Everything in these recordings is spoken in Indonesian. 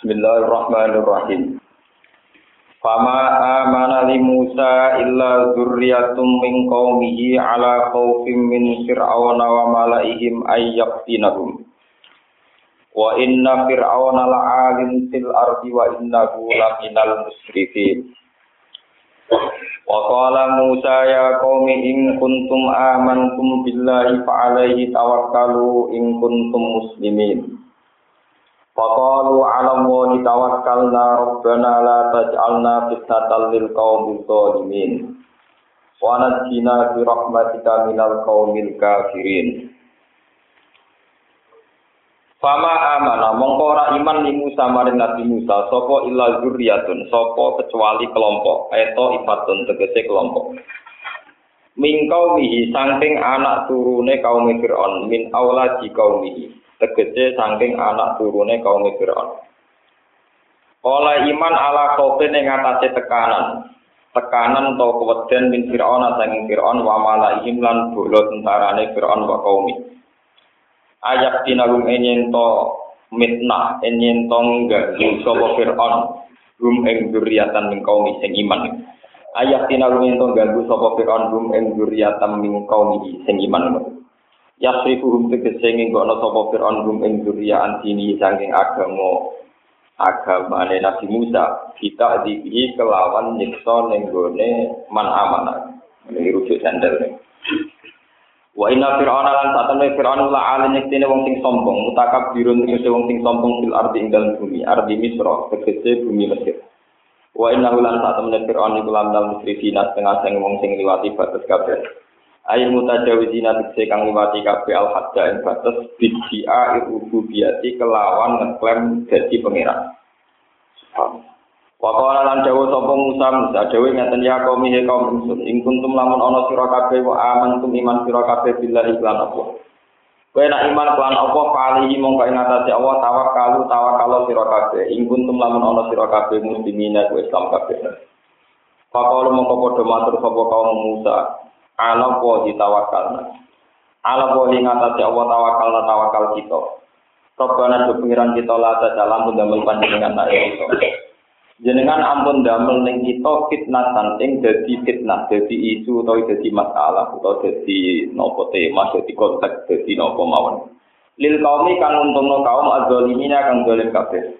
Bismillahirrahmanirrahim. Fama amana li Musa illa dzurriyyatum min qaumihi ala khaufin min fir'auna wa malaihim ay yaqtinahum. Wa inna fir'auna la'alin fil ardi wa innahu laminal musrifin. Wa qala Musa ya qaumi in kuntum amantum billahi fa alaihi tawakkalu in kuntum muslimin. Faqalu 'ala Allahi tawakkalna rabbana la taj'alna fitnatan lil qaumil zalimin. Wa najjina bi rahmatika minal qaumil kafirin. Fama amana mongko ora iman li Musa maring Nabi Musa sapa illa zurriyatun sapa kecuali kelompok eto ifatun tegese kelompok min kaumihi saking anak turune kaum Fir'aun min auladi kaumihi tegese saking anak turune kaum Fir'aun. Oleh iman ala kope ning atase tekanan. Tekanan atau keweden min Fir'aun saking Fir'aun wa malaihim lan bolo tentarane Fir'aun wa kaumi ayak tinagum enyen to mitnah enyen to enggak sapa fir'aun. Rum ing dzurriatan min kaum sing iman. Ayak tinagum yen to ganggu sapa fir'aun rum ing dzurriatan min kaum sing iman yasrifuhum tegese nggono sapa fir'aun rum ing dzurriatan dini saking agama agamane Nabi Musa kita dihi kelawan nyiksa ning gone man amanah ini rujuk sandal nih Wa inna fir'auna lan satane fir'aun la alin yektene wong sing sombong, mutakab birun tegese wong sing sombong fil ardi ing dalem bumi, ardi Misra, tegese bumi Mesir. Wa inna lan satane fir'aun iku lan dalem musrifin setengah sing wong sing liwati batas kabeh. Ayo mutajawizina tegese kang liwati kabeh al hadda ing batas bid'a rububiyati kelawan ngeklaim dadi pangeran. Subhanallah. Wakala lan dawuh sapa Musa Musa dawuh ngaten ya kaum he kaum ingsun ing kuntum lamun ana sira kabeh wa amantum iman sira kabeh billahi lan apa Kowe nak iman kelan apa kali mongko ing atase Allah tawakkalu tawakkal sira kabeh ing kuntum lamun ana sira kabeh muslimin ku Islam kabeh Pakal mongko padha matur sapa kaum Musa ala wa ditawakkalna ala wa ing atase Allah tawakkalna tawakal kita. Robbana do pengiran kita la ta dalam ndamel panjenengan nak kita. Jenengan ampun damel ning kita fitnah ing dadi fitnah dadi isu utawa dadi masalah utawa dadi nopo tema dadi konteks dadi nopo mawon. Lil kaumi kang untungno kaum adzalimina kang dolim kabeh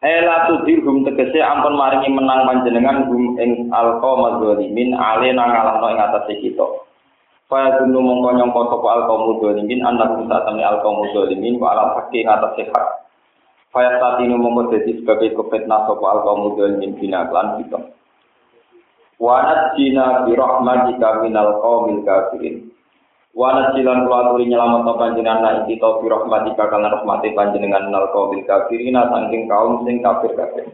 Ela tudirhum tegese ampun maringi menang panjenengan hum ing alqaum adzalimin ale nang ngalahno ing atase kita. Kaya gunu mongko nyangka sapa alqaum adzalimin anak musa tamne alqaum adzalimin wa ala hakki atase hak. Faya saat ini mongko jadi sebagai kefitnah sopa al kaum min bina klan kita. Wanat jina bi minal qaumil kafirin. Wanat jilan kulaturi nyelamat no panjenengan na kita bi rahmatika karena rahmati panjenengan minal qaumil kafirin saking kaum sing kafir kafir.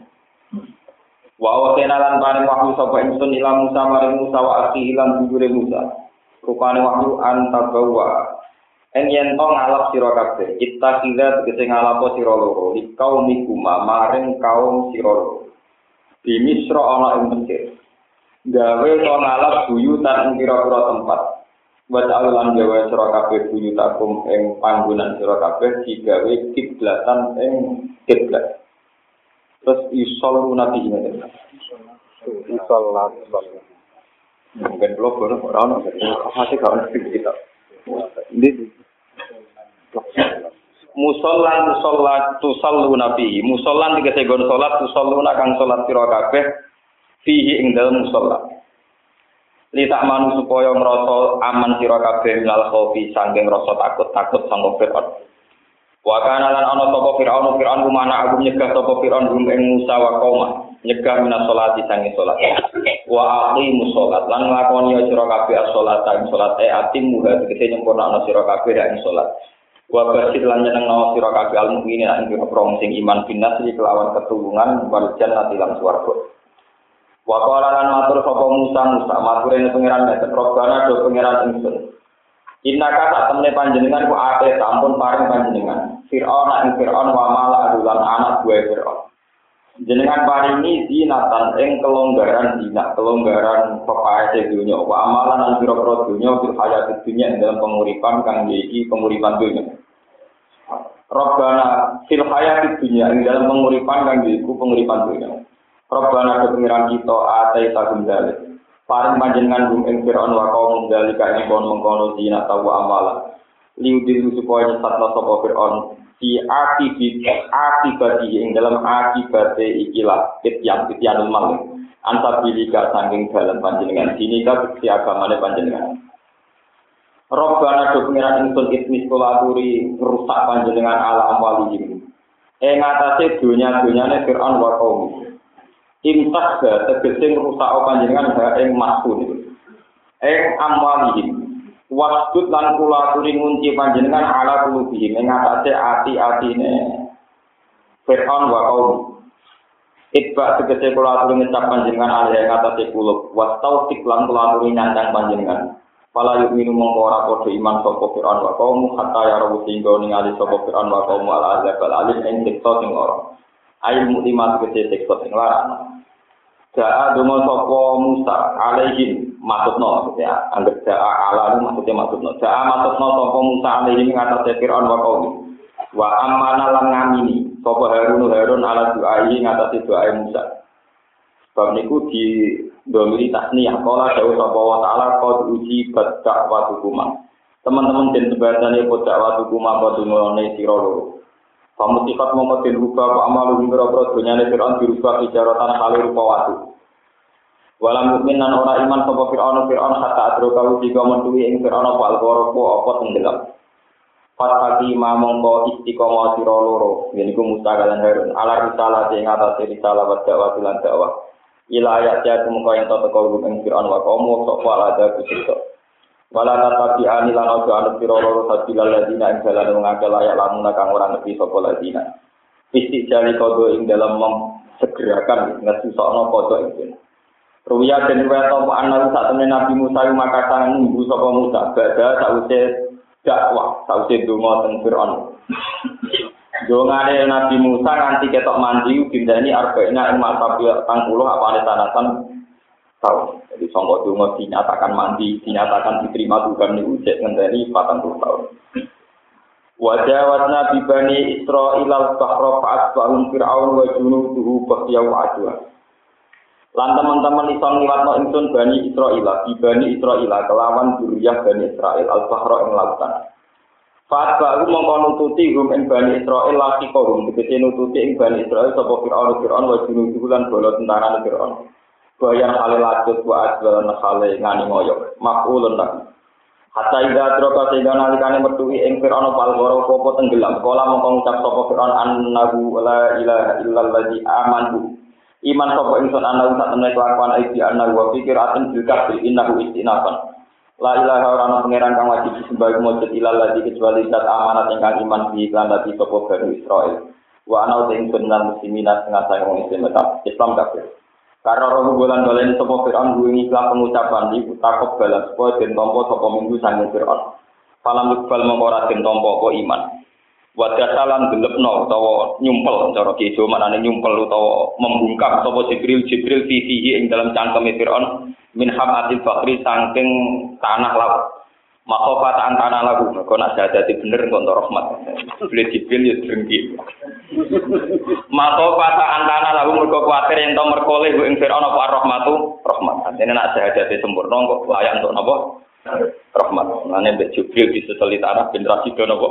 Wa wa kenalan paring wahyu sapa ingsun ila Musa maring Musa wa akhi ilan bujure Musa. Rupane wahyu antabawa En yen to ngalap sira kabeh, kira tegese ngalapo sira loro, di kaum mikuma maring kaum sira loro. Di Misra ana ing Mesir. Gawe to ngalap buyutan ing pira-pira tempat. Wa ta'alan gawe sira kabeh buyutakum ing panggonan sira kabeh digawe kiblatan ing kiblat. Terus isol nabi ini. Isol Mungkin belum orang-orang, masih kawan kita. Ini musolan musolat tusallu nabi musolan tiga segon solat tusallu kang solat sira kabeh fihi ing dalem musola li tak manu supaya ngrasa aman sira kabeh milal khofi saking rasa takut takut sangka fir'aun. Wa kana lan ana sapa fir'aun fir'aun kumana aku nyegah sapa fir'aun rum ing Musa wa qauma. Nyegah minas salati sange salat. Wa aqimu salat. Lan nglakoni sira kabeh salat ing salat. E atim muga tegese nyempurna sira kabeh ing salat. Wa basid lan nyeneng nawa sira kabeh al mukminin ing sing iman binas kelawan ketulungan wal jannati lan swarga wa qala lan matur sapa Musa Musa. Matur ing pangeran meten robbana do pangeran ingsun. Inna kata temne panjenengan ku ate sampun paring panjenengan. Fir'aun ing Fir'aun wa mala adulan anak gue Fir'aun. Jenengan paringi zinatan ing kelonggaran zina kelonggaran pepae dunya wa amalan lan pira-pira dunya fil hayat dunya dalam penguripan kang iki penguripan dunya Robbana fil hayati dunia ing dalam penguripan kang iku penguripan dunia. Robbana ke pengiran kita atai tagum dalik. Paring panjenengan gum ing Fir'aun wa kaum dalika ing kon mengkono dina tawa amala. Liu dilu supaya nyesatna sapa Fir'aun di akibat akibat ing dalam akibat ikilah kityan kityan mal. Antabilika saking dalam panjenengan dini ka agamane panjenengan. Robbana do pengiran ingsun itmis kolaturi rusak panjenengan ala amwalihim. Ing atase dunya-dunyane Fir'aun wa kaum. Imtak ga tegese rusak panjenengan ha ing maksun. Ing amwalihim. Wasdud lan kulaturi ngunci panjenengan ala kulubihim ing atase ati-atine Fir'aun wa kaum. Itba tegese kulaturi ngecap panjenengan ala ing atase kulub. Wastau tiklan kulaturi nyandang panjenengan. Pala yuk minum mongko ora iman sapa Fir'aun wa kaum hatta ya rawu singgo ningali sapa Fir'aun wa kaum ala azab al alim ing siksa sing. Ail muklimat gede siksa sing larang. Ja'a dungo sapa Musa alaihim maksudno maksudnya anggap ja'a ala maksudnya maksudno. Ja'a maksudno sapa Musa alaihim ngatas Fir'aun wa kaum. Wa amana lan ngamini sapa Harun Harun ala du'ai ngatas doa Musa. Sebab niku di domiri tasniyah kala jauh sapa wa taala qad uji badak wa teman-teman den sebadane badak wa tukuma padungone sira loro Kamu mau den rupa apa amal ing boro dunyane Fir'aun dirubah ijaratan kali rupa watu. Walam mukmin nan ora iman sapa Fir'aun Fir'aun hatta adro kau tiga mentuwi ing Fir'aun apa alqoro apa tenggelam. Fatati ma mongko istiqomah sira loro, yen iku Musa lan Harun. Ala risalah sing atase risalah wa dakwah lan dakwah. ila ayat ya muka yang tata kau ing Fir'aun wa kaum sok wala ada kusito wala tapi ani lan aja anu piro ladina ing dalan ngake layak lamun kang orang nepi sapa ladina. Isti jali kodo ing dalam segerakan ngerti sokno kodo itu Ruya dan Ruya Tompa Anal saat ini Nabi Musa yang makasih nunggu sopa Musa. Bada sausnya dakwah, sausnya dungo teng Fir'aun. Jangan Nabi Musa nanti ketok mandi, bintani arba'inya yang masak pangkuluh apa ada tanasan tahun. Jadi sangka donga dinyatakan mandi, dinyatakan diterima Tuhan niku cek ngenteni 40 tahun. Wajah wasna bibani Israel al-Bahra fa'asbahum Fir'aun wa junuduhu bahyau adwa. Lan teman-teman iso ngliwatno ingsun Bani Israel, bibani Israel kelawan duriyah Bani Israel al-Bahra ing lautan. Fat baru mongko nututi hum ing Bani Israil laki korum tegese nututi ing Bani Israil sapa Fir'aun Fir'aun wa junudu lan bala tentara Fir'aun. Bayan hale lajut wa asbalan hale ngani ngoyo. Maf'ulun lagi. Hatta ida droka sehingga nalikane metuhi ing Fir'aun pal goro popo tenggelam. Kala mongko ngucap sapa Fir'aun annahu la ilaha illalladzi amantu. Iman sapa ingsun ana sak temne kelakuan aidi annahu wa fikir aten juga innahu istinafan. La ilaha ora ana pangeran kang wajib disembah mujud ilal ladzi kecuali zat amanat ingkang iman di iklan dadi sapa Bani Israil. Wa ana uta ingsun lan muslimina saya wong Islam Islam kafir. Karena roh bulan dolen sapa Fir'aun duwe iklan pengucapan di takok balas supaya den tampa sapa minggu sange Fir'aun. Falam iqbal mongko ora den tampa apa iman. Wadasalan gelepno utawa nyumpel cara kijo manane nyumpel utawa membungkam sapa Jibril Jibril fihi ing dalam cangkeme Fir'aun min hamatil bakri saking tanah laut. Makofat tanah lagu, kau nak jadi bener untuk rahmat. Boleh jibil ya drengki. Makofat tanah lagu mereka khawatir yang tau merkoleh bu ingfir ono rahmatu rahmat. Ini nak jadi sempurna kok layak untuk nopo rahmat. Nanti mbak jibil di setelit tanah generasi do nopo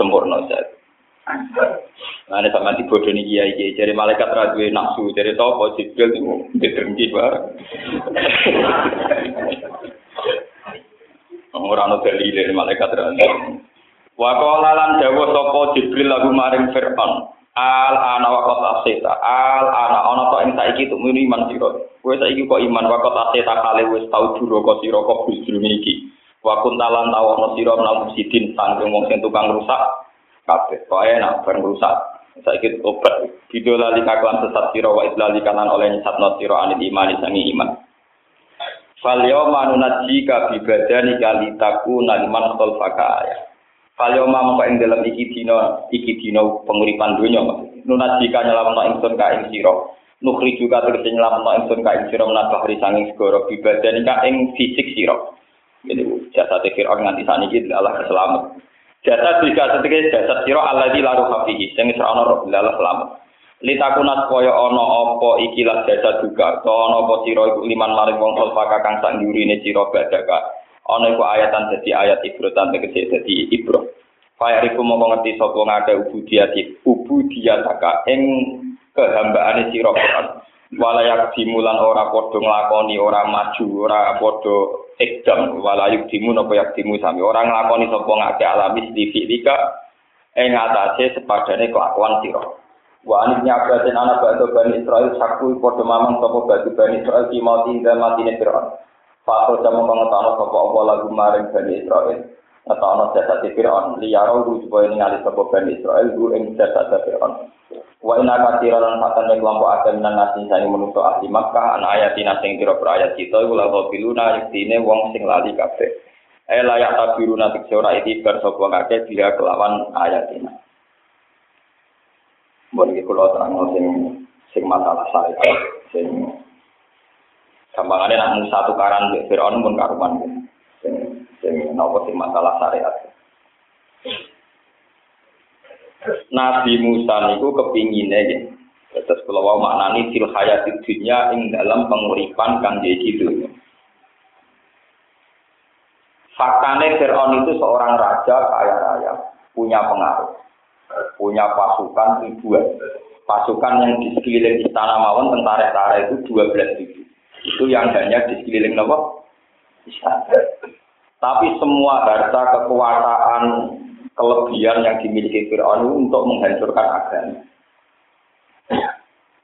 sempurna saja. Nah, ini sama di bodoh ini kiai kiai jadi malaikat radwe nafsu jadi toko jibril itu diterenggi bareng. Orang ada dalil malaikat radwe. Wakola lan dawa sopo jibril lagu maring fir'aun. Al ana wakot aseta. Al ana ana to ing saiki muni iman sira. Kowe saiki kok iman wakot aseta kale wis tau kok sira kok bujur iki. Wa kuntalan tawono sira menawa sidin sangking wong sing tukang rusak kabeh. Kok enak bareng rusak. Saiki obat. Video lali kaklan sesat sira wa idlali kanan oleh nyesatno sira anil iman sangi iman. Fal yawma nunajjika bi badani kalitaku naliman khalfaka ya. Fal yawma mongko ing dalam iki dina iki dina penguripan donya. Nunajjika nyelametno ingsun ka ing sira. Nukri juga tegese nyelametno ingsun ka ing sira menabah sanging segara bi badani ka ing fisik sira. Jadi jasa tekir orang nganti saat ini Allah keselamat. Jasa juga sebagai jasa siro Allah di laru hafihi. Yang ono roh bilalah Litakunat koyo ono opo ikilah jasa juga. To ono opo siro iku liman maring wong solfaka kang sak ini siro badaka. Ono iku ayatan jadi ayat ibrotan tegese jadi ibro. Faya riku mau ngerti sopo ngake ubudiyati ubudiyataka ing kehambaane siro Quran. Walayak dimulan ora podo nglakoni ora maju ora podo ekdam walayuk dimu nopo yak dimu sami orang nglakoni sapa ngake alami di fi'lika ing atase sepadane kelakuan sira wa anis nyabatin anak batu bani Israel saku podo mamang sapa batu bani Israel di mati dan mati ne Fir'aun Fakul jamu pengetahuan sapa Allah lagu maring bani Israel Ngetahana jasa Fir'aun liyaro lu supaya ningali sapa bani Israel lu ing jasa Fir'aun Wa inna katsira lan fatan ing kelompok akeh minan nasi sing menungso ahli Makkah an ayatina sing kira ayat kita iku la biluna yektine wong sing lali kabeh. Eh layak tabiruna tik ora iki bar sapa ngake dia kelawan ayatina. Mun iki kula terang sing sing masalah saya sing gampangane nak Musa tukaran mbek Firaun pun karuan sing sing napa sing masalah syariat. Nabi Musa niku kepingine ya. Terus kalau mau maknani fil hayati dunya ing dalam penguripan kang jadi dunya. Faktanya Fir'aun itu seorang raja kaya raya, punya pengaruh, punya pasukan ribuan. Pasukan yang di sekeliling istana mawon tentara-tentara itu dua belas ribu. Itu yang hanya di sekeliling nopo. Tapi semua harta kekuasaan kelebihan yang dimiliki Fir'aun untuk menghancurkan agama.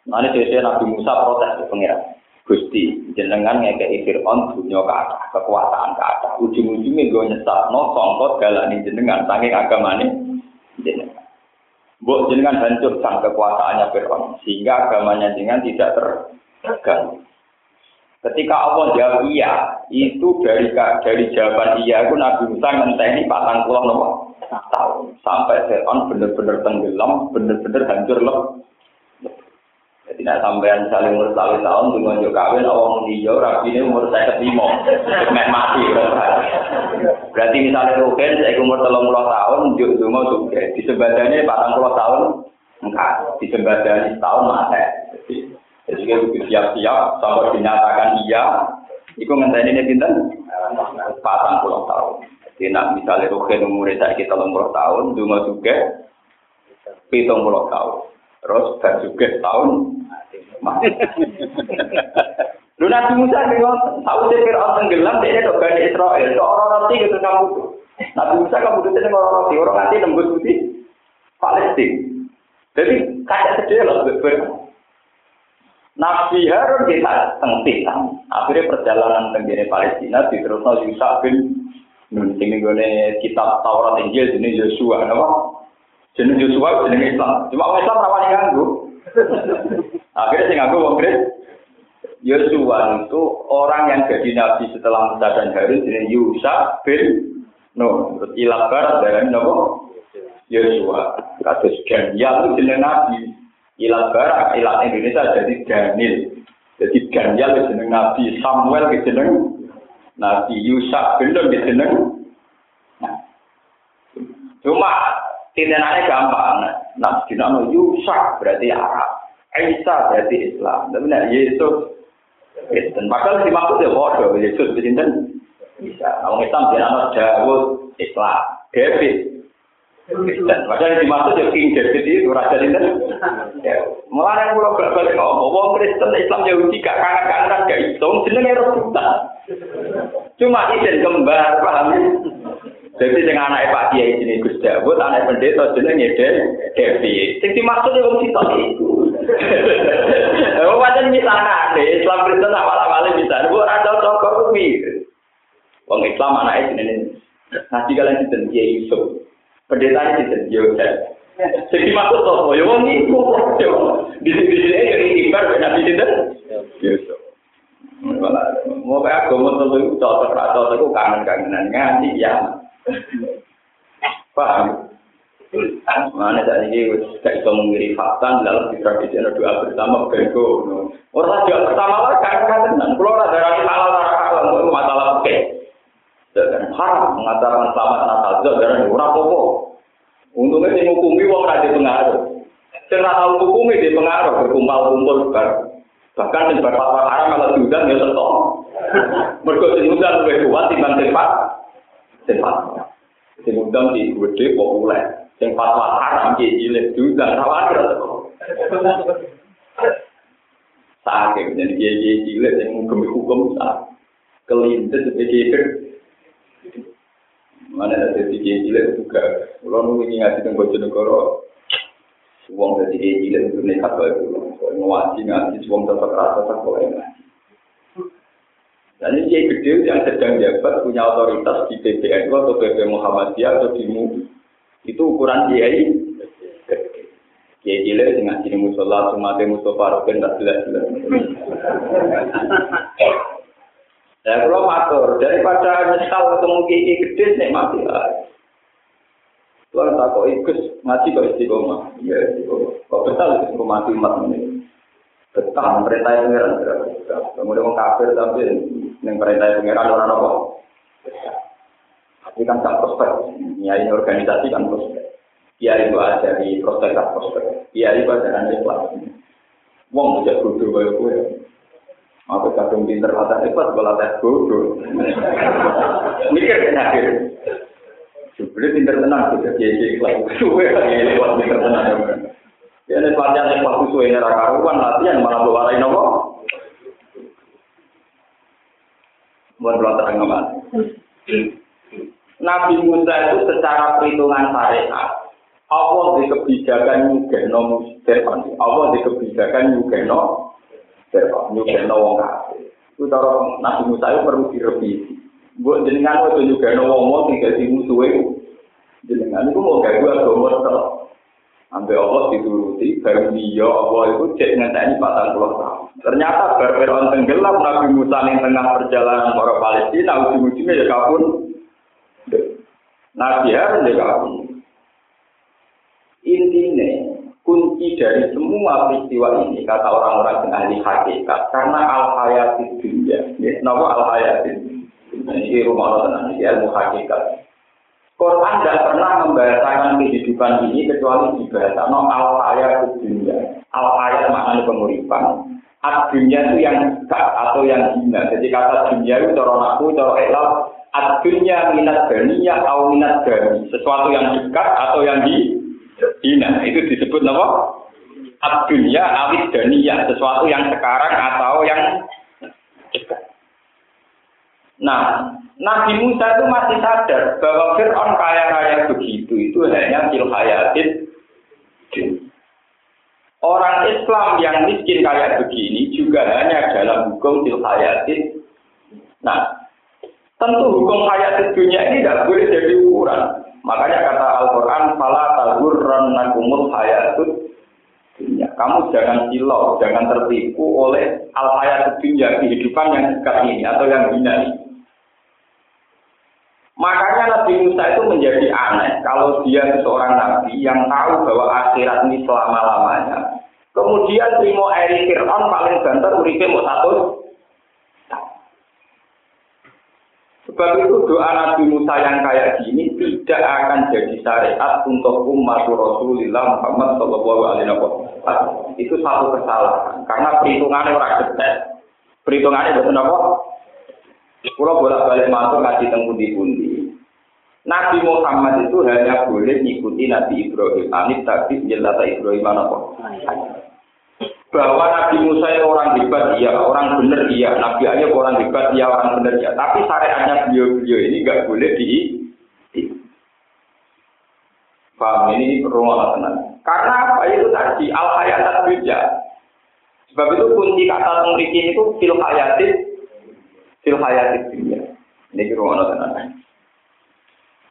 Nah ini sesuai Nabi Musa protes ke pengiran. Gusti, jenengan ngekei Fir'aun dunia ke atas, kekuasaan ke atas. Ujung-ujungnya gue nyesat, no songkot galani jenengan, saking agamanya jenengan. Buk jenengan hancurkan kekuasaannya Fir'aun, sehingga agamanya jenengan tidak terganggu. Ketika Allah jawab iya, itu dari dari jawaban iya itu Nabi Musa ngenteni patang pulau nomor tahun sampai Fir'aun benar-benar tenggelam, benar-benar hancur loh. Jadi nak sampean saling umur tahun tahun tunggu aja kawin awang hijau rapi ini umur saya ketimo, mek mati. Berarti misalnya Rukin saya umur telung puluh tahun, juk juga di sebadanya patang puluh tahun enggak, di sebadanya setahun mati. Jadi kita butuh siap-siap sampai dinyatakan iya, itu ngenteni ini pinter patang puluh tahun. Jadi nak misalnya Rukin umurnya saya kita umur tahun, dungo juga pitung puluh tahun. Terus juga tahun mati. Lu Nabi Musa bilang, tahu sih Fir'aun tenggelam, dia itu Bani Israel. Itu orang nanti gitu kamu. Nabi Musa kamu tuh jadi orang nanti, orang nanti nembus putih Palestina. Jadi kayak sedih loh, Nabi Harun kita tengtikan. Akhirnya perjalanan tenggine Palestina diterusno Yusuf bin Nun sing kitab Taurat Injil jenenge Yosua napa? Jenenge Yosua jenenge Islam. Cuma wong Islam rawani ganggu. Akhirnya sing ganggu wong. Yosua itu orang yang jadi nabi setelah Musa dan Harun jenenge Yusa bin Nun. Terus ilat barat dari napa? Yosua. Kados Ganyal itu jenenge nabi. Ilat barat, ilat Indonesia jadi Daniel. Jadi Ganyal jenenge nabi, Samuel jenenge Nabi Yusak belum diseneng. Nah, cuma tindakannya gampang. Nah, dinamo Yusak berarti Arab. Isa berarti Islam. Tapi nah, Yesus Kristen. Padahal dimaksud ya bodoh. Yesus Kristen bisa. Kalau Islam dinamo Dawud Islam. David Kristen. Padahal dimaksud ya King David itu Raja Kristen. Mulai yang pulau balik ngomong, wong Kristen Islam Yahudi gak kanan-kanan gak hitung, jenenge rebutan. Cuma izin kembar, paham ya? Jadi dengan anak Pak Kiai ini Gus Dawud, anak pendeta jenenge Devi. Sing dimaksud wong sitok iku. Oh pancen misalnya, Islam Kristen awal-awalnya bisa, bu ora cocok kok kuwi. Wong Islam anake jenenge Nanti kalian dinten Kiai Yusuf. Pendeta dinten Yosef. Jadi maksud apa? Ya wong iku. Di sini ya ibar Nabi dinten Yusuf. Mau kayak agama tentu cocok atau itu kangen-kangenan ngaji ya. paham? Mana saat ini kita bisa mengiri fakta dalam kitab bisa ada doa bersama bego orang doa bersama lah kan kan dan keluar dari halal halal itu masalah oke. Dan haram mengatakan selamat natal itu dari orang popo untungnya sih hukumi uang rajin pengaruh. Karena tahu hukumi di pengaruh berkumpul kumpul ber bahkan di beberapa haram kalau diundang ya tentu Mergo diundang lebih kuat dibanding pak Sing fatwa. Sing undang di gede populer. Sing fatwa haram ki cilik diundang khawatir tetep. Sakit, jadi kiai cilik yang menghukumi hukum sah. Kelintes sebagai Mana ada jadi kiai cilik juga. Kalau nunggu ini ngaji dengan Bojonegoro, Uang dari dia cilik itu nekat baik dulu. Soalnya ngaji ngaji, uang tetap rasa tak boleh ngaji. Dan ini kiai gede yang sedang jabat punya otoritas di PPNU atau PP Muhammadiyah atau di MUI. Itu ukuran kiai Kiai cilik sing ngaji musola, sumate musola, roken tak jelas-jelas. Ya kalau matur daripada nyesal ketemu kiai gede nek mati lah. Tuhan tak kok ikut ngaji kok istiqomah. Ya istiqomah. Kok betul itu mati umat ini. Betah perintah pangeran. Kemudian kafir tapi yang perintah pangeran orang apa? Tapi kan tak prospek. Nyai organisasi kan prospek. Kiai itu ada di prospek tak prospek. Kiai itu ada di kelas. Wong bisa bodoh kayak gue. Aku kadung pinter latih hebat, latih bodoh. Mikir kan akhir. Sebenarnya pinter tenang, bisa kiai ikhlas. Suwe lagi lewat pinter tenang. Ya ini pelatihan yang waktu suwe ini karuan latihan malah bawa lain apa? Buat pelatihan nggak Nabi Musa itu secara perhitungan syariat, Allah di kebijakan nyugeno Fir'aun. Allah di kebijakan nyugeno Fir'aun, nyugeno wong kafir. Itu cara Nabi Musa itu perlu direvisi. Buat jenengan itu no wong sing dadi musuhe. Jenengan itu mau gawe agama tok. Ambil Allah dituruti, baru dia Allah itu cek ngenteni patang puluh tahun. Ternyata berperon tenggelam Nabi Musa yang tengah perjalanan para Palestina, ujung-ujungnya ya kabun. Nabi Harun ya kabun. Intinya, kunci dari semua peristiwa ini, kata orang-orang yang ahli hakikat, karena al-hayati dunia. Ya, kenapa al-hayati ini rumah tenang, ini ilmu hakikat. Quran tidak pernah membahasakan kehidupan ini kecuali dibahasakan no, al hayat dunia. Al hayat maknanya penguripan. Ad dunia itu yang dekat atau yang hina. Jadi kata dunia itu cara aku, cara elal. Ad dunia minat dania atau minat dani. Sesuatu yang dekat atau yang di hina. Itu disebut apa? Ad dunia awit dania. Sesuatu yang sekarang atau yang. Nah, Nabi Musa itu masih sadar bahwa Fir'aun kaya raya begitu itu hanya fil hayatin. Orang Islam yang miskin kayak begini juga hanya dalam hukum fil hayatin. Nah, tentu hukum hayatin dunia ini tidak boleh jadi ukuran. Makanya kata Al-Quran, Fala nakumul hayatut dunia. Kamu jangan silau, jangan tertipu oleh al-hayat dunia, kehidupan yang dekat ini atau yang hina ini. Makanya Nabi Musa itu menjadi aneh kalau dia seorang nabi yang tahu bahwa akhirat ini selama-lamanya. Kemudian terima eri Fir'aun paling banter uripe mau satu. Sebab itu doa Nabi Musa yang kayak gini tidak akan jadi syariat untuk umat Rasulullah Muhammad Wasallam. Itu satu kesalahan karena perhitungannya orang detail. Perhitungannya betul apa? Kalau bolak-balik masuk ngaji teng pundi-pundi. Nabi Muhammad itu hanya boleh mengikuti Nabi Ibrahim. Anit tapi jelas Ibrahim apa? Bahwa Nabi Musa itu orang hebat, iya. Orang benar, iya. Nabi Ayub orang hebat, iya. Orang benar, iya. Tapi syariatnya beliau-beliau ini nggak boleh di, di. Paham ini rumah tenang. Karena apa itu tadi al hayat dunia. Sebab itu kunci kata memiliki itu fil hayatin fil hayatin dunia. Ini rumah tenang.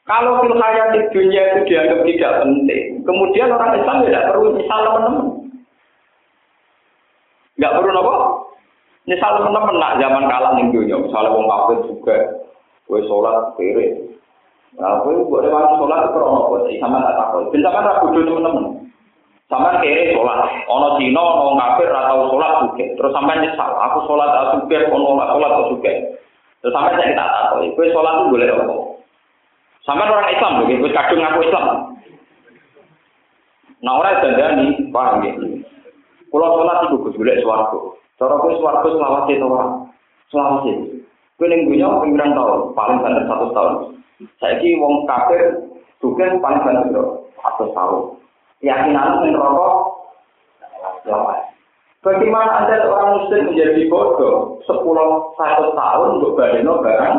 Kalau fil di dunia itu dianggap tidak penting, kemudian orang Islam tidak perlu misal teman-teman. Nggak perlu apa? Misal teman-teman nak zaman kalah nih dunia, misalnya wong kafir juga, gue sholat kiri. Nah, gue buat orang sholat itu? Sama tak takut. Bisa kan dulu teman-teman. Sama kiri sholat, ono Cina, ono kafir atau sholat juga. Terus sampai nyesal, aku sholat atau juga, ono sholat atau juga. Terus sampai saya tak takut. Gue sholat itu boleh apa? Sampai orang Islam loh, wis kadung ngaku Islam. Nah orang dandani, paham ya? Kalau sholat itu gus golek swarga. Cara kowe swarga selawat itu ora? Selawat itu. Kowe ning dunya ping tahun, paling banter satu tahun. Saiki wong kafir juga paling banter satu tahun. Keyakinan ning rokok selawat. Bagaimana Anda orang muslim menjadi bodoh sepuluh satu tahun untuk badeno barang?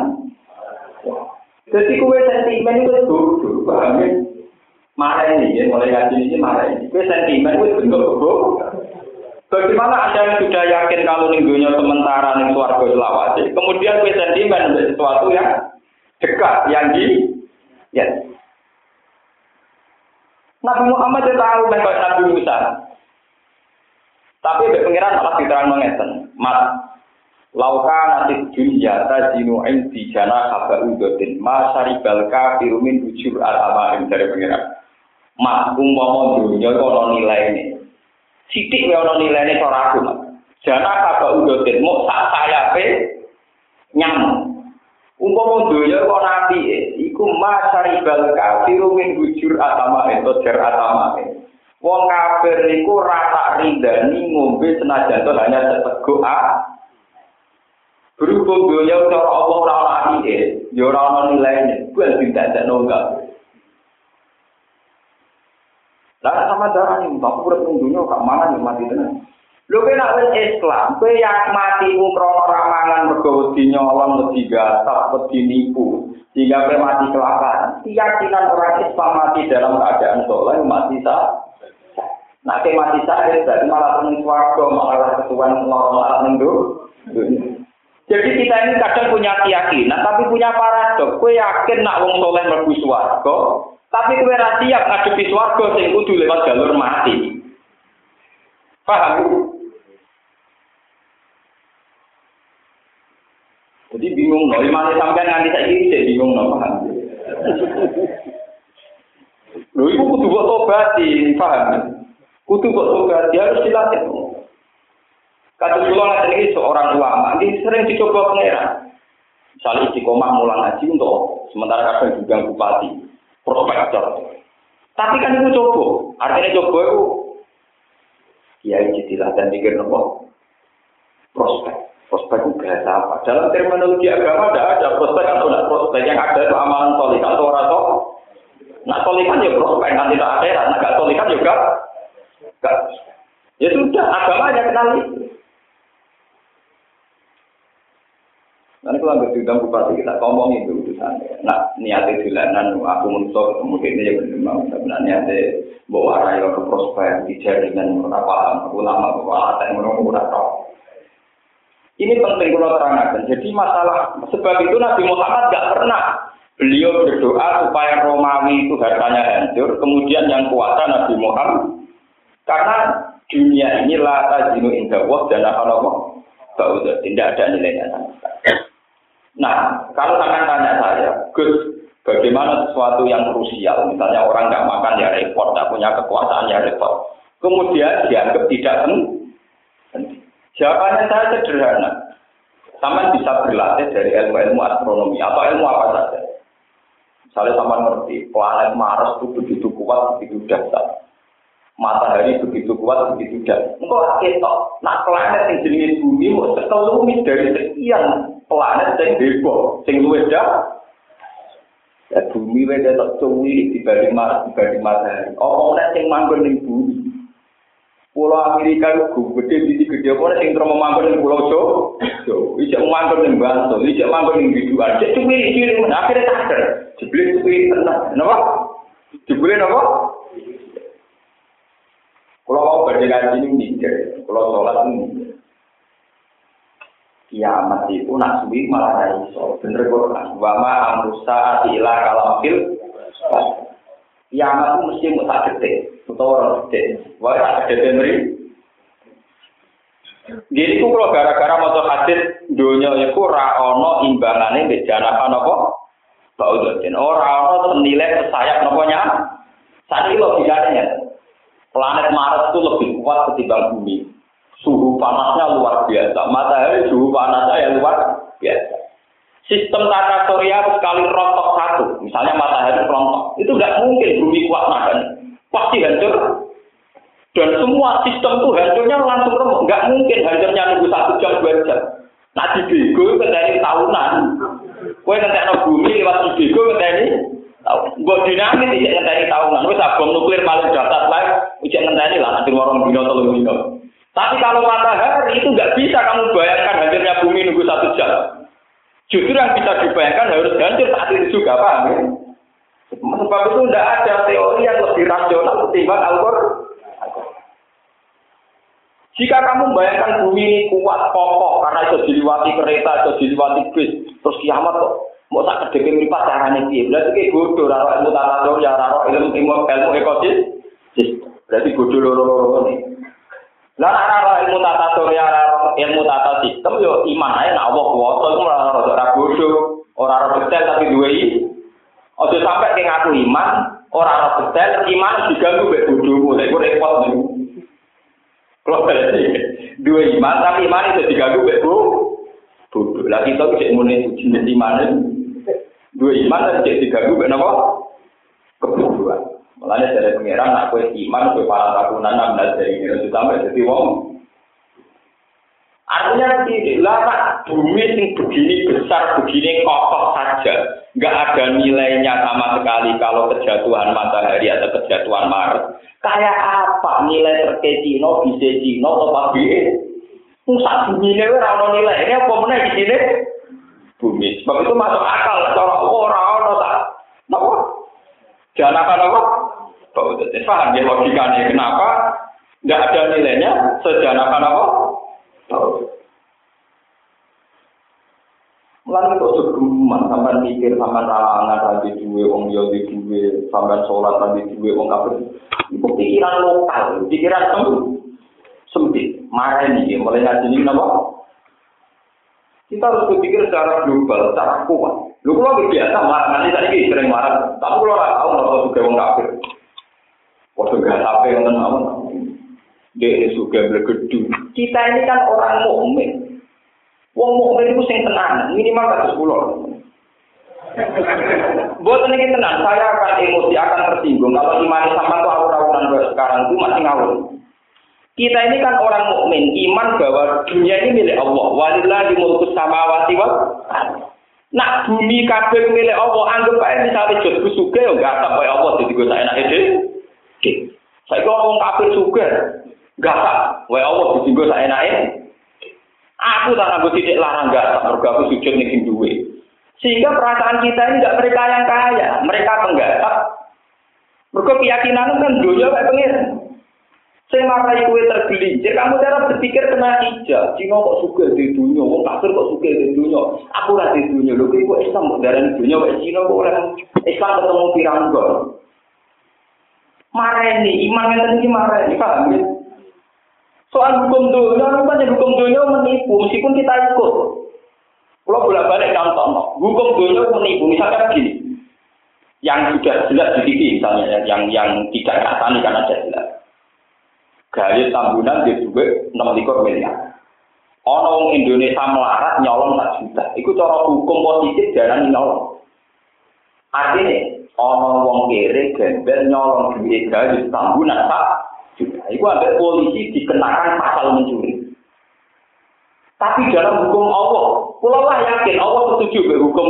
Jadi kue sentimen itu bodoh, paham ya? Marah ini, ya, mulai ngaji ini marah ini. Kue sentimen itu bentuk bodoh. Bagaimana Anda yang sudah yakin kalau minggunya sementara nih suarga selawat, kemudian kue sentimen untuk sesuatu yang dekat, yang di, ya. Nabi Muhammad itu tahu Nabi Musa. Tapi be pengiran malah diterang mengeten. Mat lauka nanti dunia tajinu di jana kaba udotin ma syaribal kafiru min ujur al dari pengiran. Mat umpama dunia ono nilai ini. Sidik ono nilai ini cara aku mat. Jana kaba udotin mau sak saya pe nyamuk. Umpama dunia kok nanti, iku ma syaribal kafiru min ujur al-amain atau jar al Wong kafir niku rata ridani ngombe senajan to hanya seteguk a. Berhubung dunia cara Allah ora ana atike, ya ora ana nilaine, kuwi tidak ada nonggal. Lah sama darah ini, urip ning dunia kak mana nih mati tenan. Lho kena wis Islam, kowe yang mati mu krana ramangan mergo wedi nyolong wedi gatap wedi nipu, sehingga kowe mati kelaparan. Keyakinan orang Islam mati dalam keadaan soleh mati sah. Nah, ke mati saya berarti malah penuh swarga, malah ketuan lorong malah minggu. Jadi kita ini kadang punya keyakinan, tapi punya paradok. Kue yakin nak wong soleh mlebu swarga, tapi kue ra siap ngadepi swarga sing kudu lewat jalur mati. Paham? Jadi bingung, loh. Imane sampean nganti saiki jadi bingung, loh. paham? Lho iku kudu kok tobat, paham? Kudu tobat, dia harus dilatih. Kata pulau ini seorang ulama, ini sering dicoba pangeran. Misalnya istiqomah mulang haji untuk sementara kadang juga bupati, prospektor. Tapi kan itu coba, artinya coba itu ya jadi dan pikir nopo prospek. Prospek bahasa apa? Dalam terminologi agama ada ada prospek atau tidak prospek yang ada itu amalan solik atau orang Nah solikan ya prospek nanti tak ada, nah gak solikan juga Ya sudah, agama aja kenal. Nanti kalau ambil diundang bupati kita ngomong itu urusannya. Nah niatnya jalanan aku menusuk ketemu ini ya benar mau sebenarnya niatnya bawa arah ke prospek di jaringan berapa ulama bawa ada yang menunggu Ini penting kalau terangkan. Jadi masalah sebab itu Nabi Muhammad gak pernah beliau berdoa supaya Romawi itu hartanya hancur. Kemudian yang kuasa Nabi Muhammad karena dunia ini lata jinu indah dan apa Baudah, tidak ada nilainya. Nah, kalau akan tanya saya, Gus, bagaimana sesuatu yang krusial, misalnya orang nggak makan ya repot, nggak punya kekuasaan ya repot. Kemudian dianggap tidak penting. Jawabannya saya sederhana. Sama bisa berlatih dari ilmu-ilmu astronomi. Atau ilmu apa saja. Misalnya sama ngerti, planet Mars itu begitu kuat, begitu dahsyat matahari begitu kuat begitu dan engkau ketok nak planet yang jenis bumi mau sekelumit dari sekian planet yang bebo luwes dah ya bumi weda tak cuwi dibanding Mars dibanding matahari. Oh nek sing manggon ning bumi Pulau Amerika itu gede, di gede, apa sing terus manggon ning Pulau Jo, ijek manggon ning Bantul, ijek manggon ning Biduan, cek cuwi ciri, akhirnya sadar, jebule cuwi tenang, kenapa? Jebule napa? Kalau mau berdiri ini mikir, kalau sholat ini kiamat itu nak suwi malah iso. Bener Quran. Wa ma amrusa ila kalam fil kiamat itu mesti mau tak detik, atau orang detik. Wah tak detik meri. Jadi ku kalau gara-gara mau hadis dunia itu raono imbangannya bejana apa? Baudotin. Orang ono senilai sesayap noponya. Saat ini logikanya Planet Mars itu lebih kuat ketimbang bumi. Suhu panasnya luar biasa. Matahari suhu panasnya yang luar biasa. Sistem tata surya sekali rontok satu, misalnya matahari rontok, itu nggak mungkin bumi kuat nahan, pasti hancur. Dan semua sistem itu hancurnya langsung remuk, nggak mungkin hancurnya nunggu satu jam dua jam. Nah di bego dari tahunan, kue nanti bumi lewat di bego ini Buat dinamis tidak ngenteni tahunan, wis bom nuklir paling dahsyat lah, ujian ngenteni lah. Nanti warung dino telung dino. Tapi kalau matahari itu nggak bisa kamu bayangkan hancurnya bumi nunggu satu jam. Justru yang bisa dibayangkan harus hancur saat itu juga, ya? Sebab itu tidak ada teori yang lebih rasional ketimbang Al-Quran. Jika kamu bayangkan bumi ini kuat, kokoh, karena itu diliwati kereta, itu diliwati bis, terus kiamat kok Mau tak kedepi mripat carane piye? Berarti kayak bodoh ora ilmu tata ya ora ilmu ilmu ilmu ekosis. Berarti bodoh loro-loro ini. Lah ora ilmu tata ya ilmu tata sistem yo iman ae nek Allah kuwasa iku ora ora bodoh, ora ora detail tapi duwe iki. Ojo sampai ke ngaku iman, ora ora detail iman diganggu mek bodohmu. Lha iku repot niku. Kalau dua iman tapi iman itu diganggu mek bodoh. Lah kita cek muni jenis iman Dua iman dan jadi diganggu kenapa? Kebutuhan. Mulanya dari pengiran, aku iman, aku para takunan, enam belas dari ini, itu sampai jadi wong. Artinya ini, lah bumi yang begini besar, begini kokoh saja, nggak ada nilainya sama sekali kalau kejatuhan matahari atau kejatuhan Maret. Kayak apa nilai terkecino, bisa cino, atau pagi? Pusat bumi ini ora nilai, ini apa mana di sini? bumi. Sebab itu masuk akal cara ora ono tak. Napa? Jangan apa apa? Bau jadi paham ya logikanya kenapa tidak ada nilainya sejanakan apa? Mulai kok segeman sampai mikir sampai ralangan tadi dua wong yo di dua sampai sholat tadi dua wong kafir. Itu pikiran lokal, pikiran sempit. Marah ini mulai ngaji ini apa? Kita harus berpikir secara global, secara kuat. Lu kalau biasa marah, nanti tadi sering marah. Tapi kalau orang tahu, nggak juga orang kafir. Waktu gak sampai yang tenang, dia juga bergedung. Kita ini kan orang mukmin. Wong mukmin itu sing tenang, minimal kasus pulau. Buat ini tenang, saya akan emosi, akan tersinggung. Kalau iman sama tuh awur-awuran sekarang itu masih ngawur. Kita ini kan orang mukmin, iman bahwa dunia ini milik Allah. Walillahi mulku samawati wal Nak bumi kabeh milik Allah, anggap aja misalnya jodku suka ya enggak tak kaya Allah jadi gue saya enak ide. Saya kok ngomong kafir suka, enggak tak kaya Allah jadi gue saya enak Aku tak nanggung titik larang enggak tak mergo aku sujud ning duwe. Sehingga perasaan kita ini enggak mereka yang kaya, mereka penggarap. Mergo keyakinan kan dunia kayak pengiran. Sing marai kue tergelincir, kamu cara berpikir kena ijab. Cina kok suka di dunia, wong kafir kok suka di dunia. Aku lah di dunia, lho kok Islam kok di dunia, kok Cina kok orang Islam ketemu piranggon. Marah ini, iman yang tadi marah paham ya? Soal hukum dunia, rupanya hukum dunia menipu, meskipun kita ikut. Kalau bolak balik contoh, hukum dunia menipu, misalkan begini, yang sudah jelas di TV misalnya, yang yang tidak katani karena jelas gaya tambunan di duwe enam likur miliar. Ono Indonesia melarat nyolong sak juta. Iku cara hukum positif jalan nyolong. Artinya, ono wong kere gembel nyolong duit gaya tambunan sak juta. Iku ada polisi dikenakan pasal mencuri. Tapi dalam hukum Allah, pulau lah yakin Allah setuju dengan hukum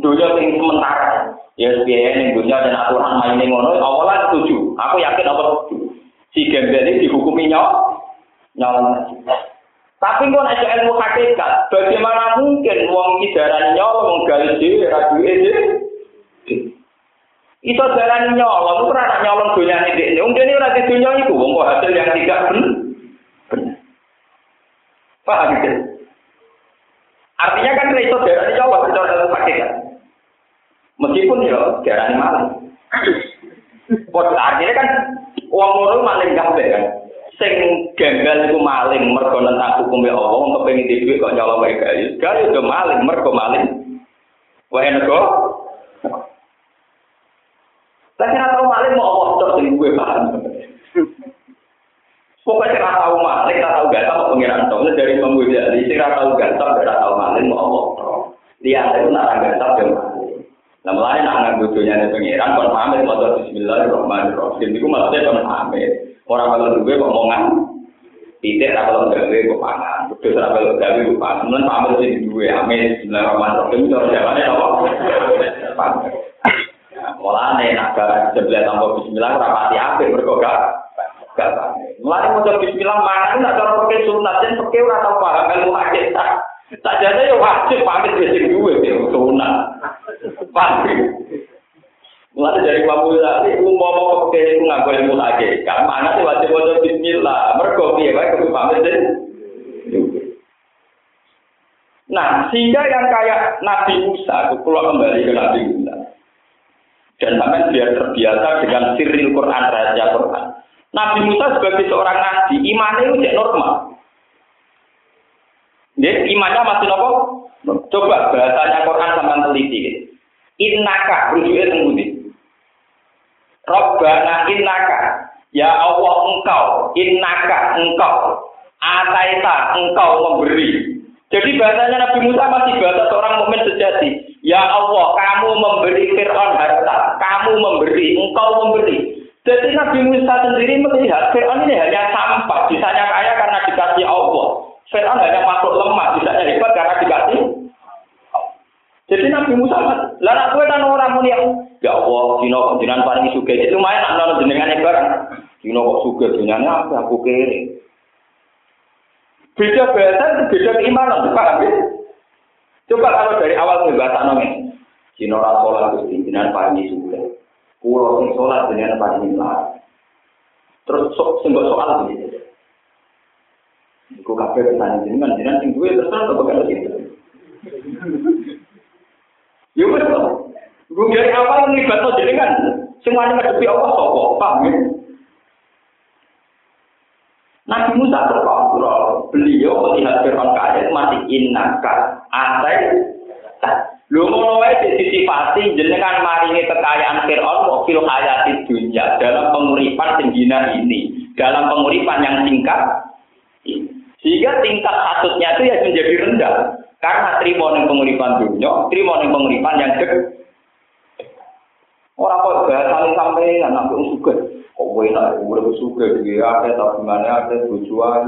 dunia yang sementara. Ya, biaya yang dunia dan aturan main ngono, Allah lah setuju. Aku yakin Allah setuju si gembel ini dihukumi nyolong tapi kok ada ilmu hakikat bagaimana mungkin wong kidaran nyolong gali dhewe ra duwe Iso jalan nyolong, itu rana nyolong dunia ini. Wong ini di dunia itu, wong hasil yang tidak benar. Paham gitu? Artinya kan iso darah nyolong, itu adalah hakikat. Meskipun ya darah malah. Artinya kan Wong ngono maling kabeh kan. Sing gembel iku maling mergo nentang hukume Allah, wong kepengin dhuwit kok nyolong wae gawe. Gawe yo maling mergo maling. Wae nego. Tapi ora tau maling mau Allah tok sing gue paham. Pokoknya ora tau maling, ora tau gak tau pengiran tok dari pembuat jadi ora tau gak tau ora tau maling mau tok. Lihat itu nak rangga tak jam. Nah mulai nak nganggo dunia pengiran kon pamit maca bismillahirrahmanirrahim. Iku maksudnya kon pamit. Orang kalau duwe kok omongan Tidak kalau gawe kok pangan. Kudu ora kalau gawe kok pangan. Mun pamit sing duwe amin bismillahirrahmanirrahim cara jawane apa? Pamit. Mulane nak jeblet tanpa bismillah ora pati apik mergo gak gak pamit. Mulane maca bismillah cara pakai sunat dan pakai ora tau paham ilmu hakikat. Tak jadi ya wajib pamit wis duwe ya sunat. Pamit. Mulane dari Imam Ghazali umpama pakai iku nganggo ilmu hakikat, mana sih wajib maca bismillah. Mergo piye wae kudu pamit Nah, sehingga yang kayak Nabi Musa, kalau kembali ke Nabi Musa, dan sampai biar terbiasa dengan siril Quran, raja Quran. Nabi Musa sebagai seorang nabi, imannya itu normal. Dia imannya masih nopo. Coba bahasanya Quran sama teliti. Gitu. Innaka, rujuknya tembudi. Robbana innaka. Ya Allah engkau, innaka engkau. Ataita engkau memberi. Jadi bahasanya Nabi Musa masih bahasa seorang mukmin sejati. Ya Allah, kamu memberi Fir'aun harta, kamu memberi, engkau memberi. Jadi Nabi Musa sendiri melihat Fir'aun ini hanya sampah, bisanya kaya karena dikasih Allah. Fir'aun hanya makhluk lemah, bisanya hebat karena dikasih jadi Nabi Musa, lah nak kowe kan orang muni ya Allah, dino jenengan paling suka. Itu lumayan nak jenengan barang. Dino kok suka jenengan apa aku kere. Beda bahasa beda keimanan, paham ya? Coba kalau dari awal bahasa nongeng, Cina ora sholat gusti jenengan paling suka. Kulo sing sholat jenengan paling lah. Terus sok sing soal begitu. Iku kabeh pertanyaan jenengan jenengan sing duwe terus apa bakal gitu. Ya wis to. Gue dari awal nglibatno jenengan semuanya ngadepi Allah sapa? Paham ya? Nabi Musa terkontrol. Beliau melihat Fir'aun kaya masih innaka atai. Lu ngono wae disifati jenengan maringi kekayaan Fir'aun mau fil hayati dunia dalam penguripan tingginya ini, dalam penguripan yang singkat. Sehingga tingkat hasutnya itu ya menjadi rendah. Karena terima ning penguripan dunia, terima ning penguripan yang gede. Orang kok bahasa sampai anak suka. Kok gue nak gue suka dia ada tabungannya ada tujuan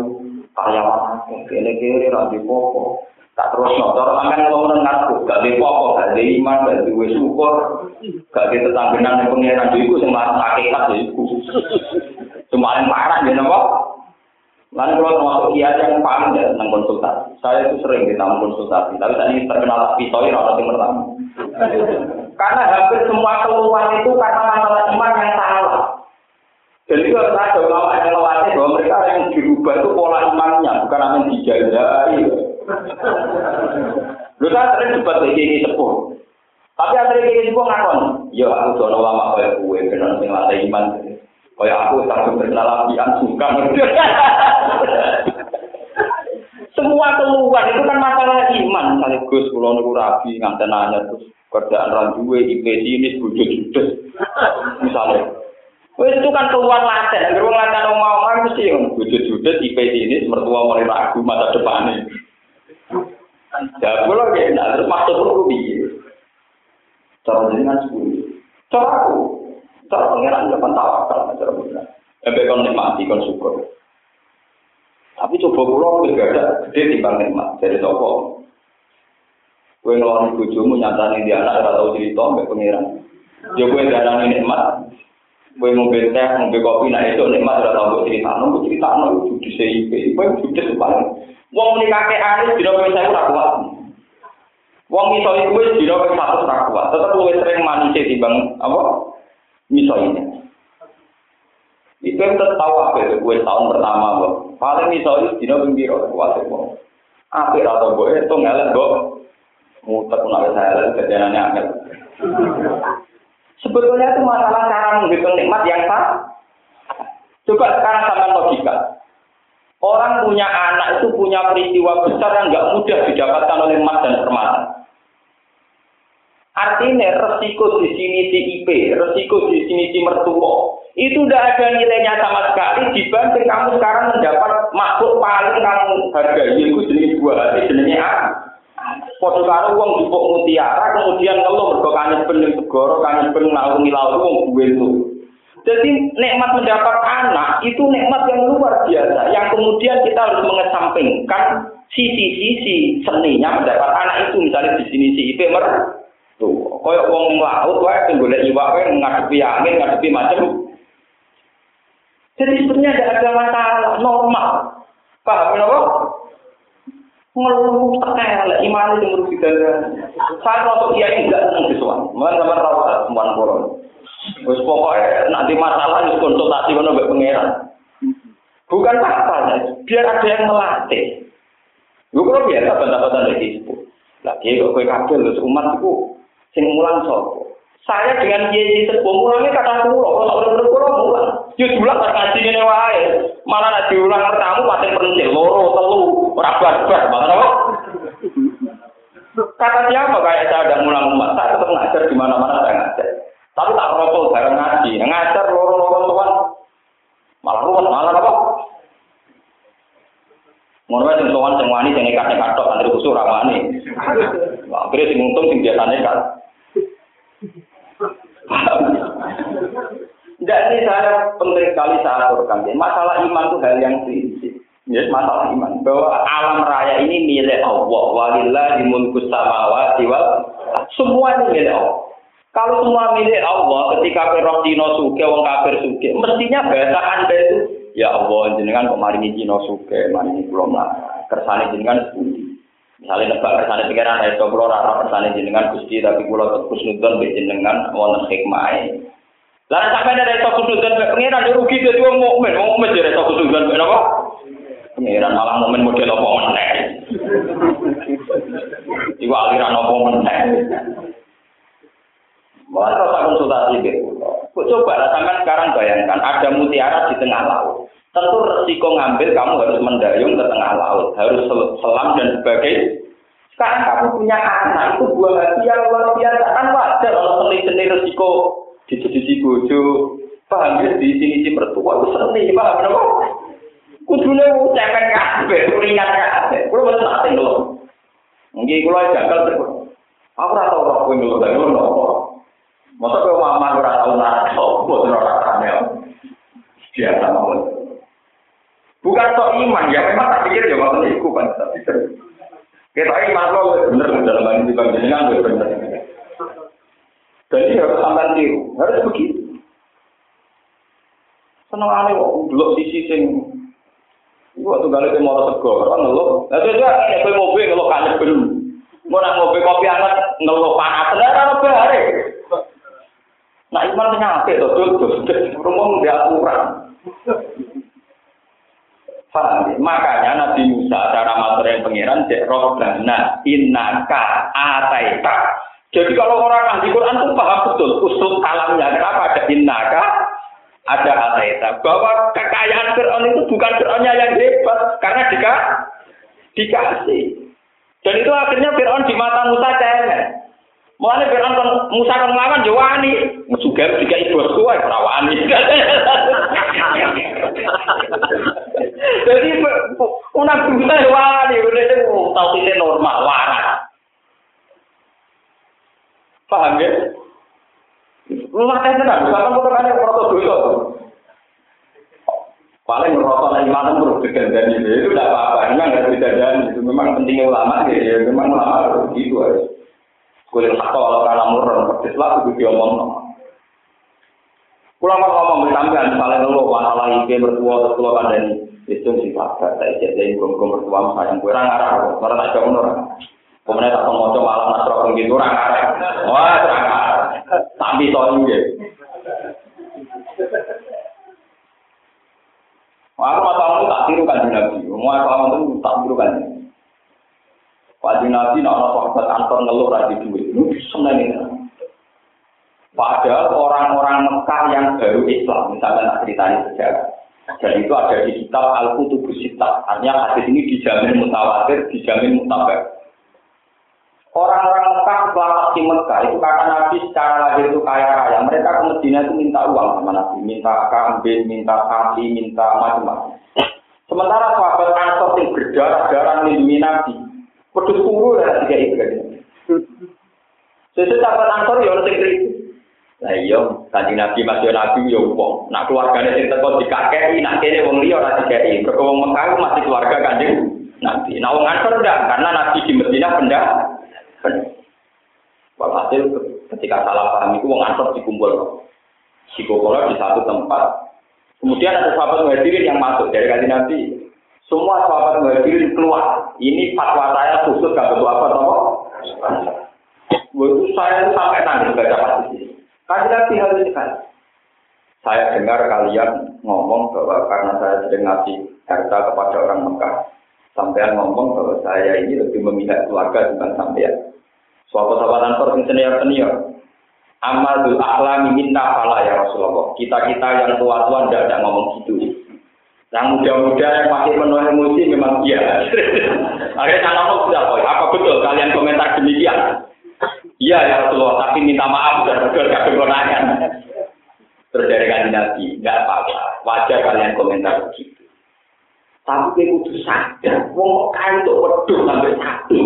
karyawan kene kene ra di popo. Tak terus notor akan ngomong ngaku gak di popo, gak di iman, gak di syukur, gak di tetanggenan yang pengiran itu sing marah hakikat iku. Cuma yang parah ya napa? Lalu kalau termasuk kiai yang paling ya tentang konsultasi. Saya itu sering kita konsultasi, tapi tadi terkenal pisoi orang yang pertama. Karena hampir semua keluhan itu karena masalah iman yang salah. Jadi kalau ada ulama yang melatih bahwa mereka yang dirubah itu pola imannya, bukan yang dijajahi. Lu saya sering debat kayak ini sepuh. Tapi yang kayak sepuh ngakon. Ya aku jono ulama kayak gue, benar sing latih iman. Kayak aku tak terkenal apian suka. Semua keluhan itu kan masalah iman. Sekaligus kalau nunggu rabi nganten nanya terus kerjaan randuwe IP ini bojo judes. Misalnya. Wes itu kan keluhan laten, kalau laten mau mau mesti yang bojo judes IP ini mertua mulai ragu masa depannya. Ya, kalau kayak nah, terus maksud perlu bikin. Cara dengan sepuluh. Cara aku, cara pengiran jangan tawakal, cara pengiran. Sampai kon nikmati, kon syukur. Tapi coba pulau juga ada gede timbang nikmat dari toko. Kue ngeloni bujumu nyatani di anak ora tau cerita mbek pangeran. Yo kue darani nikmat. Kue ngombe teh, ngombe kopi nah itu nikmat ora tau cerita. Nunggu cerita nunggu di CIP. Kue judes paling. Wong muni kakek anis dina kowe saya ora kuat. Wong iso iku wis dina kowe satu ora kuat. Tetep luwih sering manise timbang apa? Miso ini. Itu yang tahu apa itu tahun pertama kok. Paling misalnya dino pembiro kuat kok. Apa atau gue itu ngelak kok. Muter pun ada saya kejadiannya angel. Sebetulnya itu masalah cara menghitung nikmat yang sah. Coba sekarang sama logika. Orang punya anak itu punya peristiwa besar yang nggak mudah didapatkan oleh emas dan permata. Artinya resiko di sini si IP, resiko di sini si mertua, itu tidak ada nilainya sama sekali dibanding kamu sekarang mendapat makhluk paling kamu hargai, yaitu jenis buah hati, jenisnya apa? Padha karo wong jupuk mutiara kemudian ngeluh mergo kangen ben segara, kangen ben ngalungi laut wong duwe itu. Jadi nikmat mendapat anak itu nikmat yang luar biasa yang kemudian kita harus mengesampingkan sisi-sisi seninya mendapat anak itu misalnya di sini si IP tuh koyo wong laut wae sing golek iwak wae ngadepi angin ngadepi macam jadi sebenarnya tidak ada masalah normal paham kenapa ngeluh tekel iman itu merugi saya untuk dia enggak senang disuan mana sama rawat sembilan puluh Wes pokoknya nanti masalah itu konsultasi mana mbak pangeran. Bukan apa biar ada yang melatih. Gue kalau biasa bantah-bantah dari itu. Lagi kok kue kabel terus umat itu sing mulang sopo. Saya dengan kiai sepuh mulangnya kata pulau, kalau udah pulau mulang. Justru bilang pas ngaji ini wae, malah nak diulang tamu pasti penting, loro, telu, rabar, bar, mana apa? Kata siapa kayak saya ada mulang umat, saya tetap ngajar di mana-mana saya ngajar. Tapi tak rokok bareng ngaji. Ngajar loro-loro tuan. Malah ruwet, malah apa? Ngono wae sing sowan sing wani sing nekat-nekat tok santri usul ra wani. Akhirnya sing untung sing biasa nekat. Tidak ini saya penting sekali saya aturkan. Masalah iman itu hal yang prinsip. Ya, masalah iman bahwa alam raya ini milik Allah. Walillahi mulku samawati wal semua ini milik Allah. Kalau semua milik Allah, ketika perok dino suke, wong kafir suke, mestinya bahasa anda itu, ya Allah, jenengan kok maringi dino suke, maringi belum lah, kersane jenengan sepundi. Misalnya nebak kersane pikiran, ya so kalau rara kersane jenengan gusti, tapi kalau terus nudon be jenengan, wonten hikmah Lalu sampai dari sok nudon be pengiran, rugi jadi wong mukmin, wong mukmin jadi sok nudon be? Pengiran malah momen model apa meneh. Iku aliran apa meneh. Mulai rasa konsultasi gitu. Coba lah sampai sekarang bayangkan ada mutiara di tengah laut. Tentu resiko ngambil kamu harus mendayung ke tengah laut, harus selam dan sebagainya. Sekarang kamu punya anak itu buah hati yang luar kan wajar kalau seni-seni resiko di sisi bojo paham ya di sini si mertua itu seni paham kenapa? Kudune ucapan kabeh, ringan kabeh. Kulo mboten ate lho. Nggih kulo jangkal terus. Aku ora tau ora kowe lho, lho. Masa kau mama ora tau nak sopo ora rame. Biasa mawon. Bukan sok iman ya, memang tak pikir ya waktu itu kan tapi kita iman lo bener dalam hal ini kan jenengan bener. Jadi harus sampai tiru, harus begitu. Seneng aneh kok, dulu sisi sing Waktu kali ke mau sego, orang ngeluh. Nah, itu juga ini mobil ngeluh kanyet belum. Mau nak ngopi kopi hangat ngeluh panas, ada apa hari? Nah iman penyakit tuh, tuh, tuh, rumah dia aturan. Paham Makanya Nabi Musa cara materi pangeran cek robbana innaka ataita. Jadi kalau orang ahli Quran itu paham betul usul kalamnya kenapa ada innaka ada ataita bahwa kekayaan Fir'aun itu bukan Fir'aunnya yang hebat karena jika dikasih. Dan itu akhirnya Fir'aun di mata Musa. Mulane Fir'aun kon Musa kon nglawan yo wani. Juga tiga ibu kuwi ora wani. Jadi una Musa wani, udah tau kita normal waras. Paham ya? Rumah teh tenan, sama motorane proto dosa. Paling merosot iman terus digandani itu tidak apa-apa, memang harus digandani itu memang pentingnya ulama ya, memang ulama begitu harus. Kulit satu kalau karena murah, persis lah itu diomong. Pulang mau ngomong bersampean, misalnya dulu masalah ide bertua terus pulau kan dan itu sih pak, saya jadi gom-gom bertua sayang gue orang arah, orang tak jauh orang. Kemudian tak mau coba malam nasro begitu orang arah, wah orang arah, tapi tahun ini. Aku masalah itu tak tiru kan nabi, mau aku tak tiru kan. Pak Nabi nak orang sahabat antar ngeluh lagi duit, itu sebenarnya. Padahal orang-orang Mekah yang baru Islam, misalnya nak ceritanya sejarah, dan itu ada di kitab Al-Qutubus Sittah. Artinya hadis ini dijamin mutawatir, dijamin mutabar. Orang-orang Mekah setelah di Mekah itu kata Nabi secara lahir itu kaya raya. Mereka ke Medina itu minta uang sama Nabi, minta kambing, minta sapi, minta macam-macam. Sementara sahabat Ansor yang berdarah-darah melindungi Nabi, Pedus kuru lah tiga itu kan. Sesuatu dapat ansor ya orang tinggi. Nah iya, kanjeng Nabi masih Nabi ya wong. Nak keluarganya sing teko dikakei, nak kene wong liya ora dikakei. Mergo wong Mekah masih keluarga kanjeng Nabi. Nah wong ansor enggak, karena Nabi di Madinah pendak. Walhasil ketika salah paham itu wong ansor dikumpul. Sikokola di satu tempat. Kemudian ada sahabat muhajirin yang masuk dari kanjeng Nabi. Semua sahabat muhajirin keluar. Ini fatwa saya khusus gak betul apa apa. Waktu saya sampai nangis baca hadis ini. Kaji nabi harus sekali. Saya dengar kalian ngomong bahwa karena saya sedang ngasih harta kepada orang Mekah, sampean ngomong bahwa saya ini lebih memihak keluarga dibanding sampean. Suatu sahabat ansor senior senior. Amadul ahlami minna fala ya Rasulullah. Kita-kita yang tua-tua tidak ada ngomong gitu. Yang muda-muda yang masih penuh emosi memang iya. Akhirnya saya ngomong sudah, apa betul kalian komentar demikian? Iya ya Rasulullah, tapi minta maaf dan betul kadang konangan. Terus dari Nabi, nggak apa-apa, wajar kalian komentar begitu. Tapi kue kudu sadar, wong kain itu wedus sampai satu.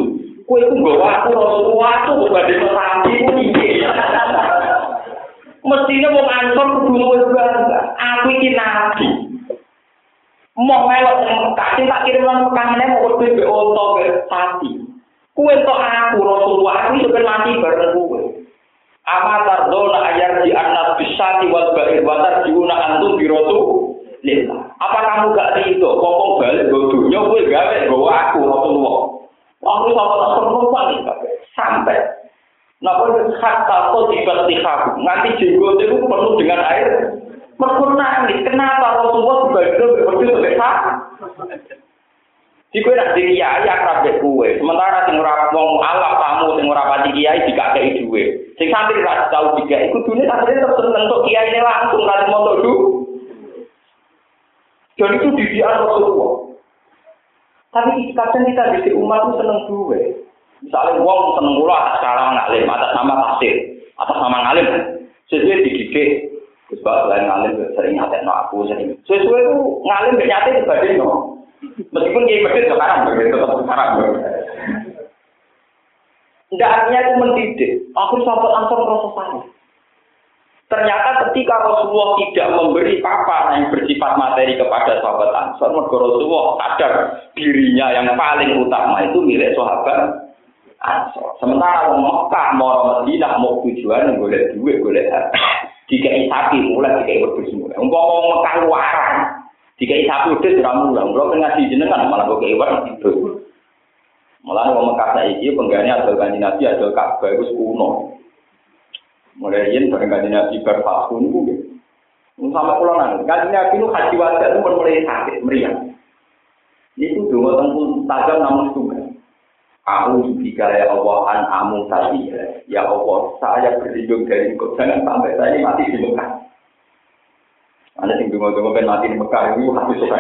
Kue itu bawa aku Rasulullah bukan di sampai itu. Mestinya mau ansor kudu bangga. Aku ini nabi. mau melok tengah Mekah, sing tak kirim nang Mekah meneh mau kudu be onto be pati. Kuwe tok aku Rasulullah aku iso ben mati bareng kuwe. Apa tardona ayat di anak bisati wal bahir watar diuna antum birotu lila. Apa kamu gak rido? Kokong balik bodoh. dunya kowe gawe gowo aku Rasulullah. Aku sama tak perempuan sampai. Nah, kalau kata kau tiba-tiba, nganti jenggot itu penuh dengan air. Mereka. Kenapa Rasulullah sebagai berbeda sebesar? Di kue nak kiai akrab kue. Sementara sing ora wong alam tamu sing ora pati kiai dikakei duwe. Sing santri ra tau tiga iku duwe santri tetep untuk kiai ini langsung lan montok du. Dan itu didikan Rasulullah. Tapi kadang kita di umat itu seneng duwe. Misalnya wong seneng kula atas cara ngalim, atas nama tafsir, atas nama ngalim. Sesuai dididik, Terus selain ngalim sering nyatet no aku sering. Sesuai itu ngalim gak nyatet dibanding no. Meskipun kiai medit sekarang begitu tetap sekarang. Tidak artinya itu mendidik. Aku sampai ansor proses Ternyata ketika Rasulullah tidak memberi apa yang bersifat materi kepada sahabat Ansor, maka Rasulullah sadar dirinya yang paling utama itu milik sahabat Ansor. Sementara orang Mekah mau Madinah mau tujuan boleh duit boleh. Jika sapi mulai jika wedhus mulai. Umpama Mekah luaran, jika sapi wedhus ora mulang, kula ngaji jenengan malah kok kewan itu. Malah wong Mekah saiki penggane adol kanjeng Nabi adol Ka'bah iku kuno. Mulai yen bareng kanjeng Nabi bar nggih. Sampai kula nang kanjeng Nabi itu haji wajah itu mulai sakit meriang. Itu dua tengkul tajam namun. Aku jika ya Allah an amu tadi ya Allah saya berlindung dari engkau jangan sampai saya ini mati di Mekah. Ada yang tunggu-tunggu ben mati di Mekah itu hati suka.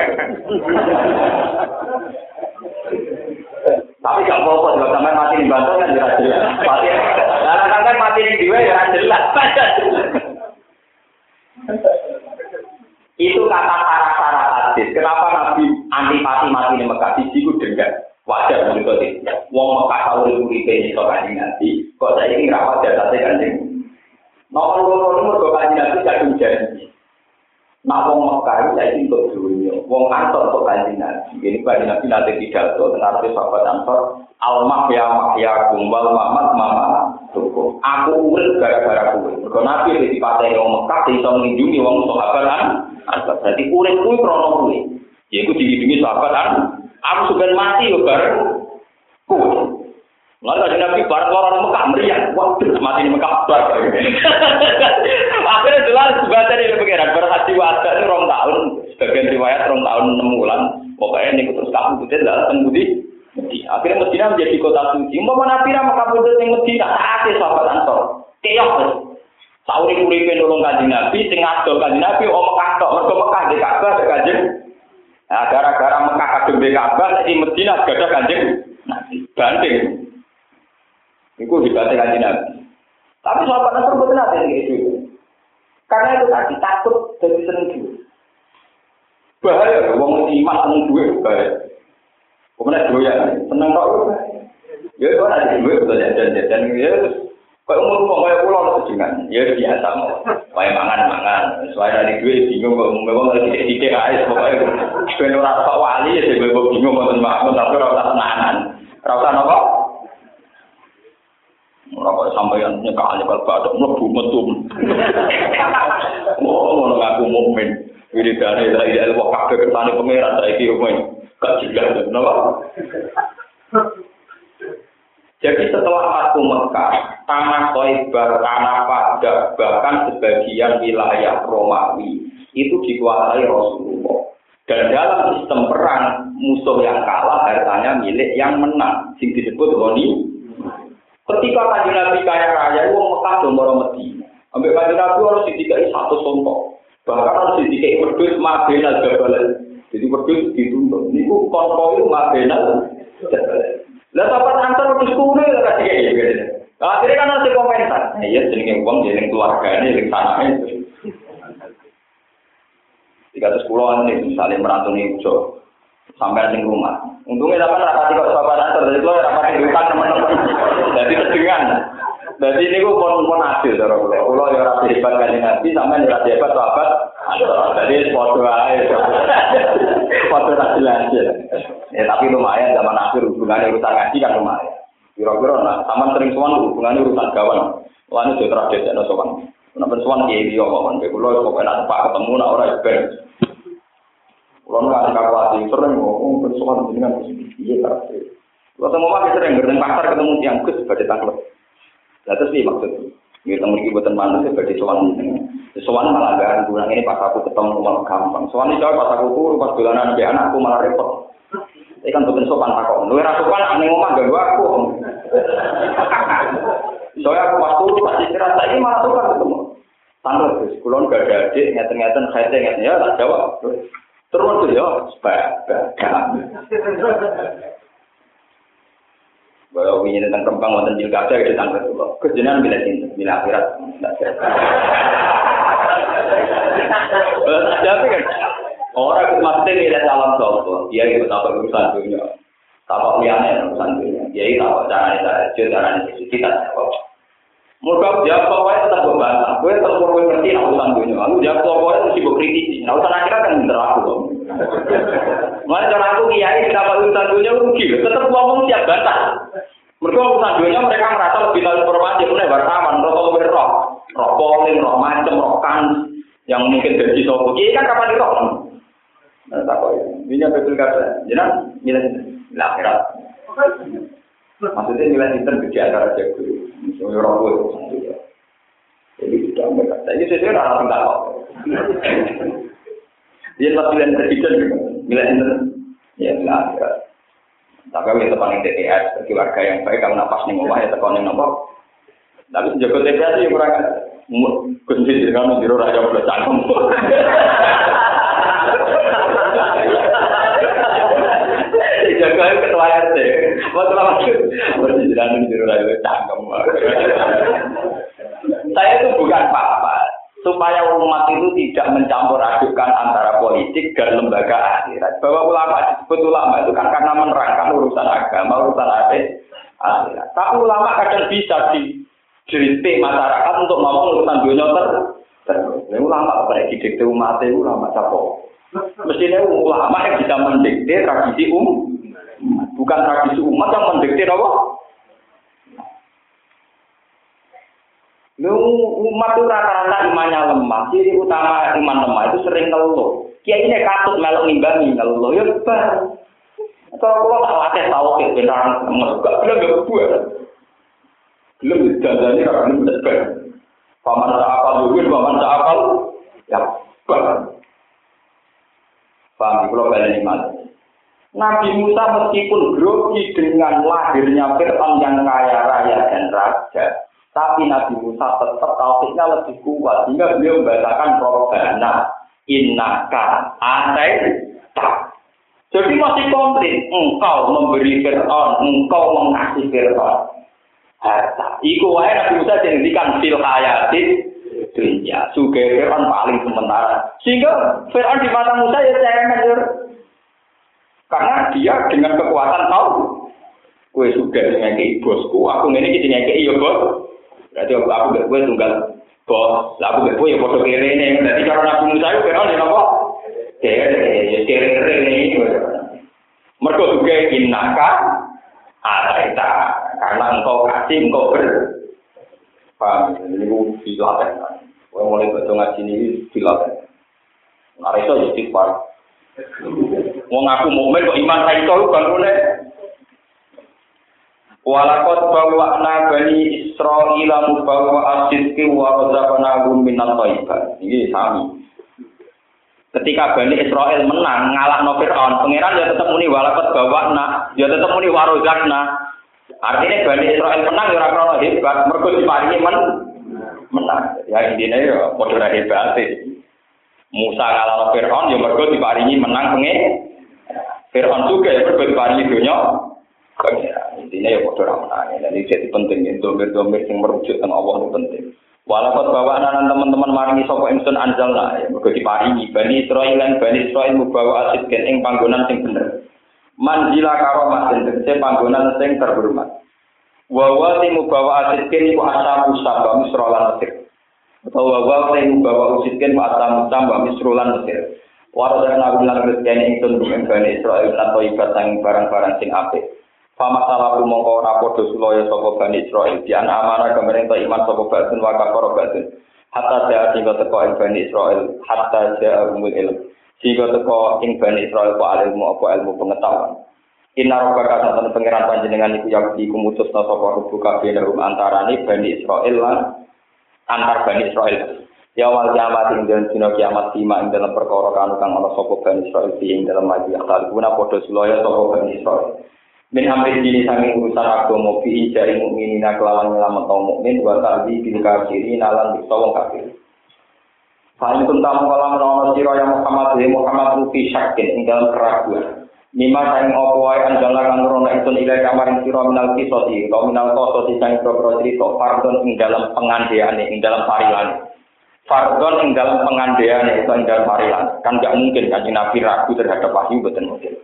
Tapi gak apa-apa juga sampai mati di Banten kan jelas jelas. Mati, karena sampai mati di Diwe ya jelas. Itu kata syarat-syarat hadis. Kenapa Nabi antipati mati di Mekah? Situ dendam. Wajar begitu sih. Wong Mekah tahu di kuripe ini kok kanjeng nanti, kok saya ini rawat saya kanjeng. Nomor loro nomor kok kanjeng nanti kadung janji. Nah wong Mekah itu saya ini untuk dunia, wong kantor kok kanjeng nanti. Ini kanjeng nanti nanti tidak tuh, tenang arti sahabat kantor. Almah ya mak ya kumbal mamat mama tuku. Aku urut gara-gara kue. Mereka nabi di partai wong Mekah, bisa melindungi wong sahabat kan. Jadi urut kue krono. Ya itu dilindungi sahabat kan. Aku sudah mati yo bareng. Lalu ada Nabi bareng orang Mekah meriah. Waduh, mati di Mekah bar. Akhirnya jelas baca dari pengiran berhaji wajah ini rong tahun. Sebagian riwayat rong tahun enam bulan. Pokoknya ini terus kamu putih datang budi. Akhirnya Medina menjadi kota suci. Mau Nabi nama kamu yang Medina saatnya sahabat Ansor. Keok. Sauri kuripe nolong kanjeng Nabi, sing ngadol kanjeng Nabi, om Mekah tok, mergo Mekah di Ka'bah kanjeng Nah, gara-gara Mekah kadung di Ka'bah, di Medina gak ada kanjeng Nabi. Banding. Itu dibanting kanjeng Nabi. Tapi sahabat Nasr betul nanti itu. Karena itu tadi takut jadi seneng duit. Bahaya, wong iman seneng duit bahaya. Kemudian doyan, seneng itu Ya itu ada duit betul ya dan dan ya Kau umur mau kayak pulau dengan ya biasa mau, kayak mangan mangan. Soalnya dari duit bingung kok mau lagi tidak tidak aja pokoknya. Benar rasa wali ya sih gue bingung mau makan tapi rasa tenanan, rasa apa? Ora sampai yang nyekal nyekal badak mlebu metu. Oh, ngono ngaku mukmin. Wiridane dari ilmu kabeh kersane pangeran saiki. Gak jelas? Jadi setelah Fatu Mekah, tanah Toibah, tanah Padang, bahkan sebagian wilayah Romawi itu dikuasai Rasulullah. Dan dalam sistem perang, musuh yang kalah hartanya milik yang menang, sing disebut Roni Ketika kajian Nabi kaya raya, itu Mekah dan Moro Medina. Sampai kajian Nabi harus didikai satu contoh. Bahkan harus didikai berdua mabena jabalan. Jadi berdua dituntut. Ini kontrol mabena. Lah sahabat antar terus kuno ya kasih kayak gitu. Nah, akhirnya kan harus komentar. Nah, iya jenenge uang jeneng keluarga ini jeneng itu. Tiga ratus puluhan nih, misalnya merantau nih, sampai di rumah. Untungnya dapat rapati kok sahabat antar dari itu rapati di hutan teman-teman. Jadi kedengan. Jadi ini gue pun pun hasil cara gue. Kalau ya rasa hebat kan nanti sama ya rasa hebat sahabat. Jadi foto aja. Foto hasil hasil. Ya tapi lumayan zaman akhir hubungannya urusan ngaji kan lumayan. Kira-kira nah, sama sering suan hubungannya urusan kawan. Wah ini sudah tradisi ada sowan. Kenapa suan dia dia ngomong? Kalau pokoknya pak ketemu nak orang ibadah. Kalau nggak ada hati, sering ngomong bersuara dengan iya karakter. Kalau semua masih sering bertemu pasar ketemu tiang kus sebagai tangklep. Nah terus sih kita memiliki buatan mana sebagai sowan sowan malah gak kurang ini pas aku ketemu malah gampang. Sowan itu pas aku tuh pas bulanan di anakku malah repot. Ini kan bukan sopan takut. Lu rasa sopan aneh ngomong gak gua aku. Soalnya aku waktu pasti kerasa ini malah sopan ketemu. Tanggal terus, kulon gak ada adik, ngeten-ngeten, ngeten ya tak jawab. Terus tuh ya, sebagai Bahwa ini tentang kembang wonten pilkada itu tentang itu. Kejenan bila cinta, bila akhirat. Tapi kan orang maksudnya tidak calon sopo, dia itu apa urusan dunia, apa liane urusan dunia, dia itu apa caranya cara cara kita jawab. Mudah jawab pokoknya tetap berbantah. Gue tetap ngerti urusan dunia. Lalu jawab pokoknya mesti gue kritisi. Nah urusan akhirat kan bener aku. Mana cara aku kiai kita urusan dunia rugi. Tetap ngomong siap bantah. Mereka urusan dunia mereka merasa lebih tahu informasi. Mulai wartawan, rokok lebih roh, roh polling, roh macem, kan yang mungkin dari sopo. Kiai kan kapan di roh? Nah tak kok ini betul kata. Jangan nilai akhirat. Maksudnya nilai inter di antara jago. Misalnya orang tua Jadi tidak mereka. Jadi saya tidak orang tidak tahu. Dia pas pilihan presiden inter. Ya akhirat. Tapi tekan yang TTS, bagi warga yang baik, kalau napas nih ngomong ya tekan nomor. Tapi jago TTS ya kurang kunci di kamu di raja boleh cangkem. Jaga ketua RT. Waktu lama itu jalan di raja cangkem. Saya itu bukan apa-apa. Supaya umat itu tidak mencampur adukan antara politik dan lembaga akhirat. Bahwa ulama disebut ulama itu kan karena menerangkan urusan agama, urusan akhirat. Tapi ulama kadang bisa di masyarakat untuk ngomong urusan dunia ter terus. Ulama apa yang umat itu ulama siapa? Mestinya ulama yang bisa mendikte tradisi um, bukan tradisi umat yang mendikte apa? Lu umat itu rata-rata imannya lemah. Jadi utama iman lemah itu sering ngeluh. Kiai ini katut melok nimbangi ngeluh. Ya bar. Kalau kalau tak latih tahu ke benar enggak bilang gak buat. Belum dijajani kalau belum benar. Paman tak apal mungkin paman tak apal. Ya bar. Paham? Kalau kalian iman. Nabi Musa meskipun grogi dengan lahirnya Fir'aun yang kaya raya dan raja, tapi Nabi Musa tetap tauhidnya lebih kuat sehingga beliau membacakan Robbana innaka atai tak. Jadi masih komplit, engkau memberi Fir'aun, engkau mengasih Fir'aun. Harta. Iku wae Nabi Musa dihentikan fil hayatin dunia. Suge Fir'aun paling sementara. Sehingga Fir'aun di mata Musa ya cemen. Karena dia dengan kekuatan tahu Kue sudah ngekei bosku, aku ngene iki ngekei ya bos. Berarti aku aku gak gue tunggal kok. Lah aku gak gue yang foto kiri ini. Nanti kalau aku misalnya gue kenal dia nopo. Kiri kiri kiri ini. Mereka juga inaka. Ada karena engkau kasih engkau ber. Paham? Ini gue dilatih. Gue mulai baca ngaji ini dilatih. Nah itu jadi par. Mau ngaku mau kok iman saya itu kan boleh. Walakot bawa na bani Israel mubawa asidki wa razaqnahum minat thayyibat. Ini sami. Ketika Bani Israel menang ngalah no Fir'aun, pangeran ya tetap muni walakot bawa na, ya tetap muni warozakna. Artinya Bani Israel menang ya ora hebat, mergo diparingi men menang. Ya intinya ya padha hebat Musa ngalah no Fir'aun ya mergo diparingi menang pengen. Fir'aun juga ya mergo diparingi dunia Intinya ya bodoh ramadhan. Jadi jadi penting ya. Domir-domir yang merujuk tentang Allah itu penting. Walaupun bawa anak teman-teman maringi sopo ingsun anjal lah. Ya, mereka diparingi. Bani Israel dan Bani Israel membawa asid gen ing panggonan sing bener. Manjila karomah dan tegese panggonan sing terhormat. Wawa sing membawa asid gen iku asamu sambah misrolan mesir. Atau wawa sing membawa asid iku asamu sambah misrolan mesir. Dari nabi bilang rezeki ingsun Bani Israel atau ibadah barang-barang sing apik. Fama salah mongko ora padha sulaya sapa Bani Israil di ana amanah kemarin to iman sapa batun wa kafara batun. Hatta ja sing teko ing Bani Israil, hatta ja umul ilm. Sehingga teko ing Bani Israil apa ilmu apa ilmu pengetahuan. Inna rabbaka satan pangeran panjenengan iku yang iku mutusna sapa rubu kabeh darum antarane Bani Israil lan antar Bani Israil. Ya wal kiamat ing dalam dina kiamat sima ing dalam perkara kanu kang ana Bani ing dalam mati akal guna padha sulaya sapa Bani Israil. Min amri dini sanging urusan agama fi jari mukminina kelawan nyelamet kaum mukmin wa tarbi bil kafirin lan bisa wong kafir. Fa'in kun tamu kala menawa sira yang Muhammad ya Muhammad rufi syakin ing dalam keraguan. Nima saing opo wae anjala kang rono ingsun ilai kamaring sira minal kisoti utawa minal qasati saing propro cerita fardon ing dalam pengandeane ing dalam parilan. Fardon ing dalam pengandeane itu ing dalam parilan. Kan gak mungkin kan Nabi ragu terhadap wahyu betul mungkin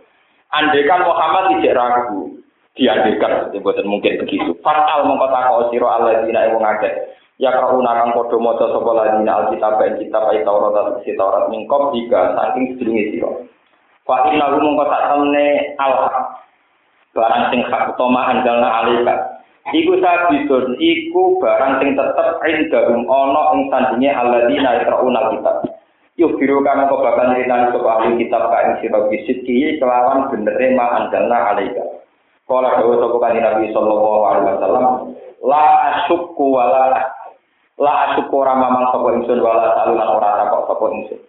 Andekan Muhammad tidak ragu, diandekan, buatan mungkin begitu. Fatal mengkota kau siro Allah dina ibu ngake. Ya kau nakang kodo mojo sopo ladina alkitab dan kitab ayat Taurat dan isi Taurat mingkop jika saking sedungi siro. Fa inna lu mengkota temne al barang sing hak utama andalna alika. Iku sabitun, iku barang sing tetep indahum ono ing sandinge aladina ikra'una kitab. Yuk biru kamu bakal nyeritain soal ahli kitab kain sirah bisit kiye kelawan benernya ma andalna alaika. Kala dawa sopo kanji Nabi Sallallahu Alaihi Wasallam, la asyukku wala la asyukku ora mamang sopo insun wala salunan ora takok sopo insun.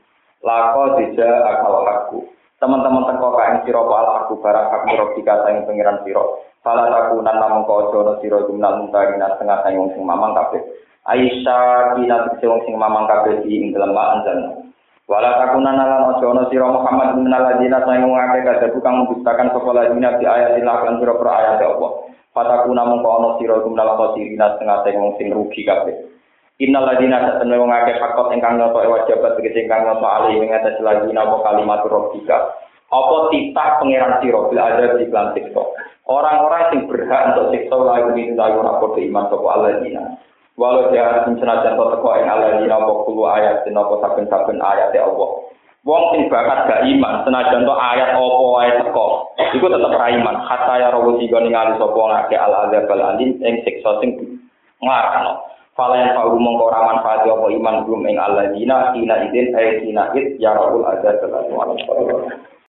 Lako dija akal aku. Teman-teman teko kain siro wal aku barang hak murabika sayang pengiran siro. Fala takunan namung kau jono siro jumlah muntarina setengah sayang sing mamang kabeh. Aisyah kina wong sing mamang kabeh di ing dalam anjalna. Wala takunan lan ojo ono sira Muhammad min aladina sing ngake kadhe kang membustakan sapa ladina di ayat ilah lan sira pro ayat Allah. Fatakuna mongko ono sira kumdal khosirina setengah sing wong sing rugi kabeh. Innal ladina satene wong akeh fakot ingkang nyoto wajibat tegese ingkang nyoto ali ing atas ladina apa kalimat rabbika. Apa titah pangeran sira bil ada di lan. Orang-orang sing berhak untuk siksa lagu ini lagu ora iman sapa aladina. Walau dia senajan to teko ing ala dina apa kulo ayat dina apa saben-saben ayat ya Allah. Wong sing bakat gak iman senajan to ayat apa wae teko, iku tetep ra iman. Hatta ya rawu tiga ningali sapa ngake al azab al alim ing siksa sing nglarano. Fala yang kau mongko ora manfaat apa iman belum ing Allah dina ina idin ay ina id ya rabbul azab al alim.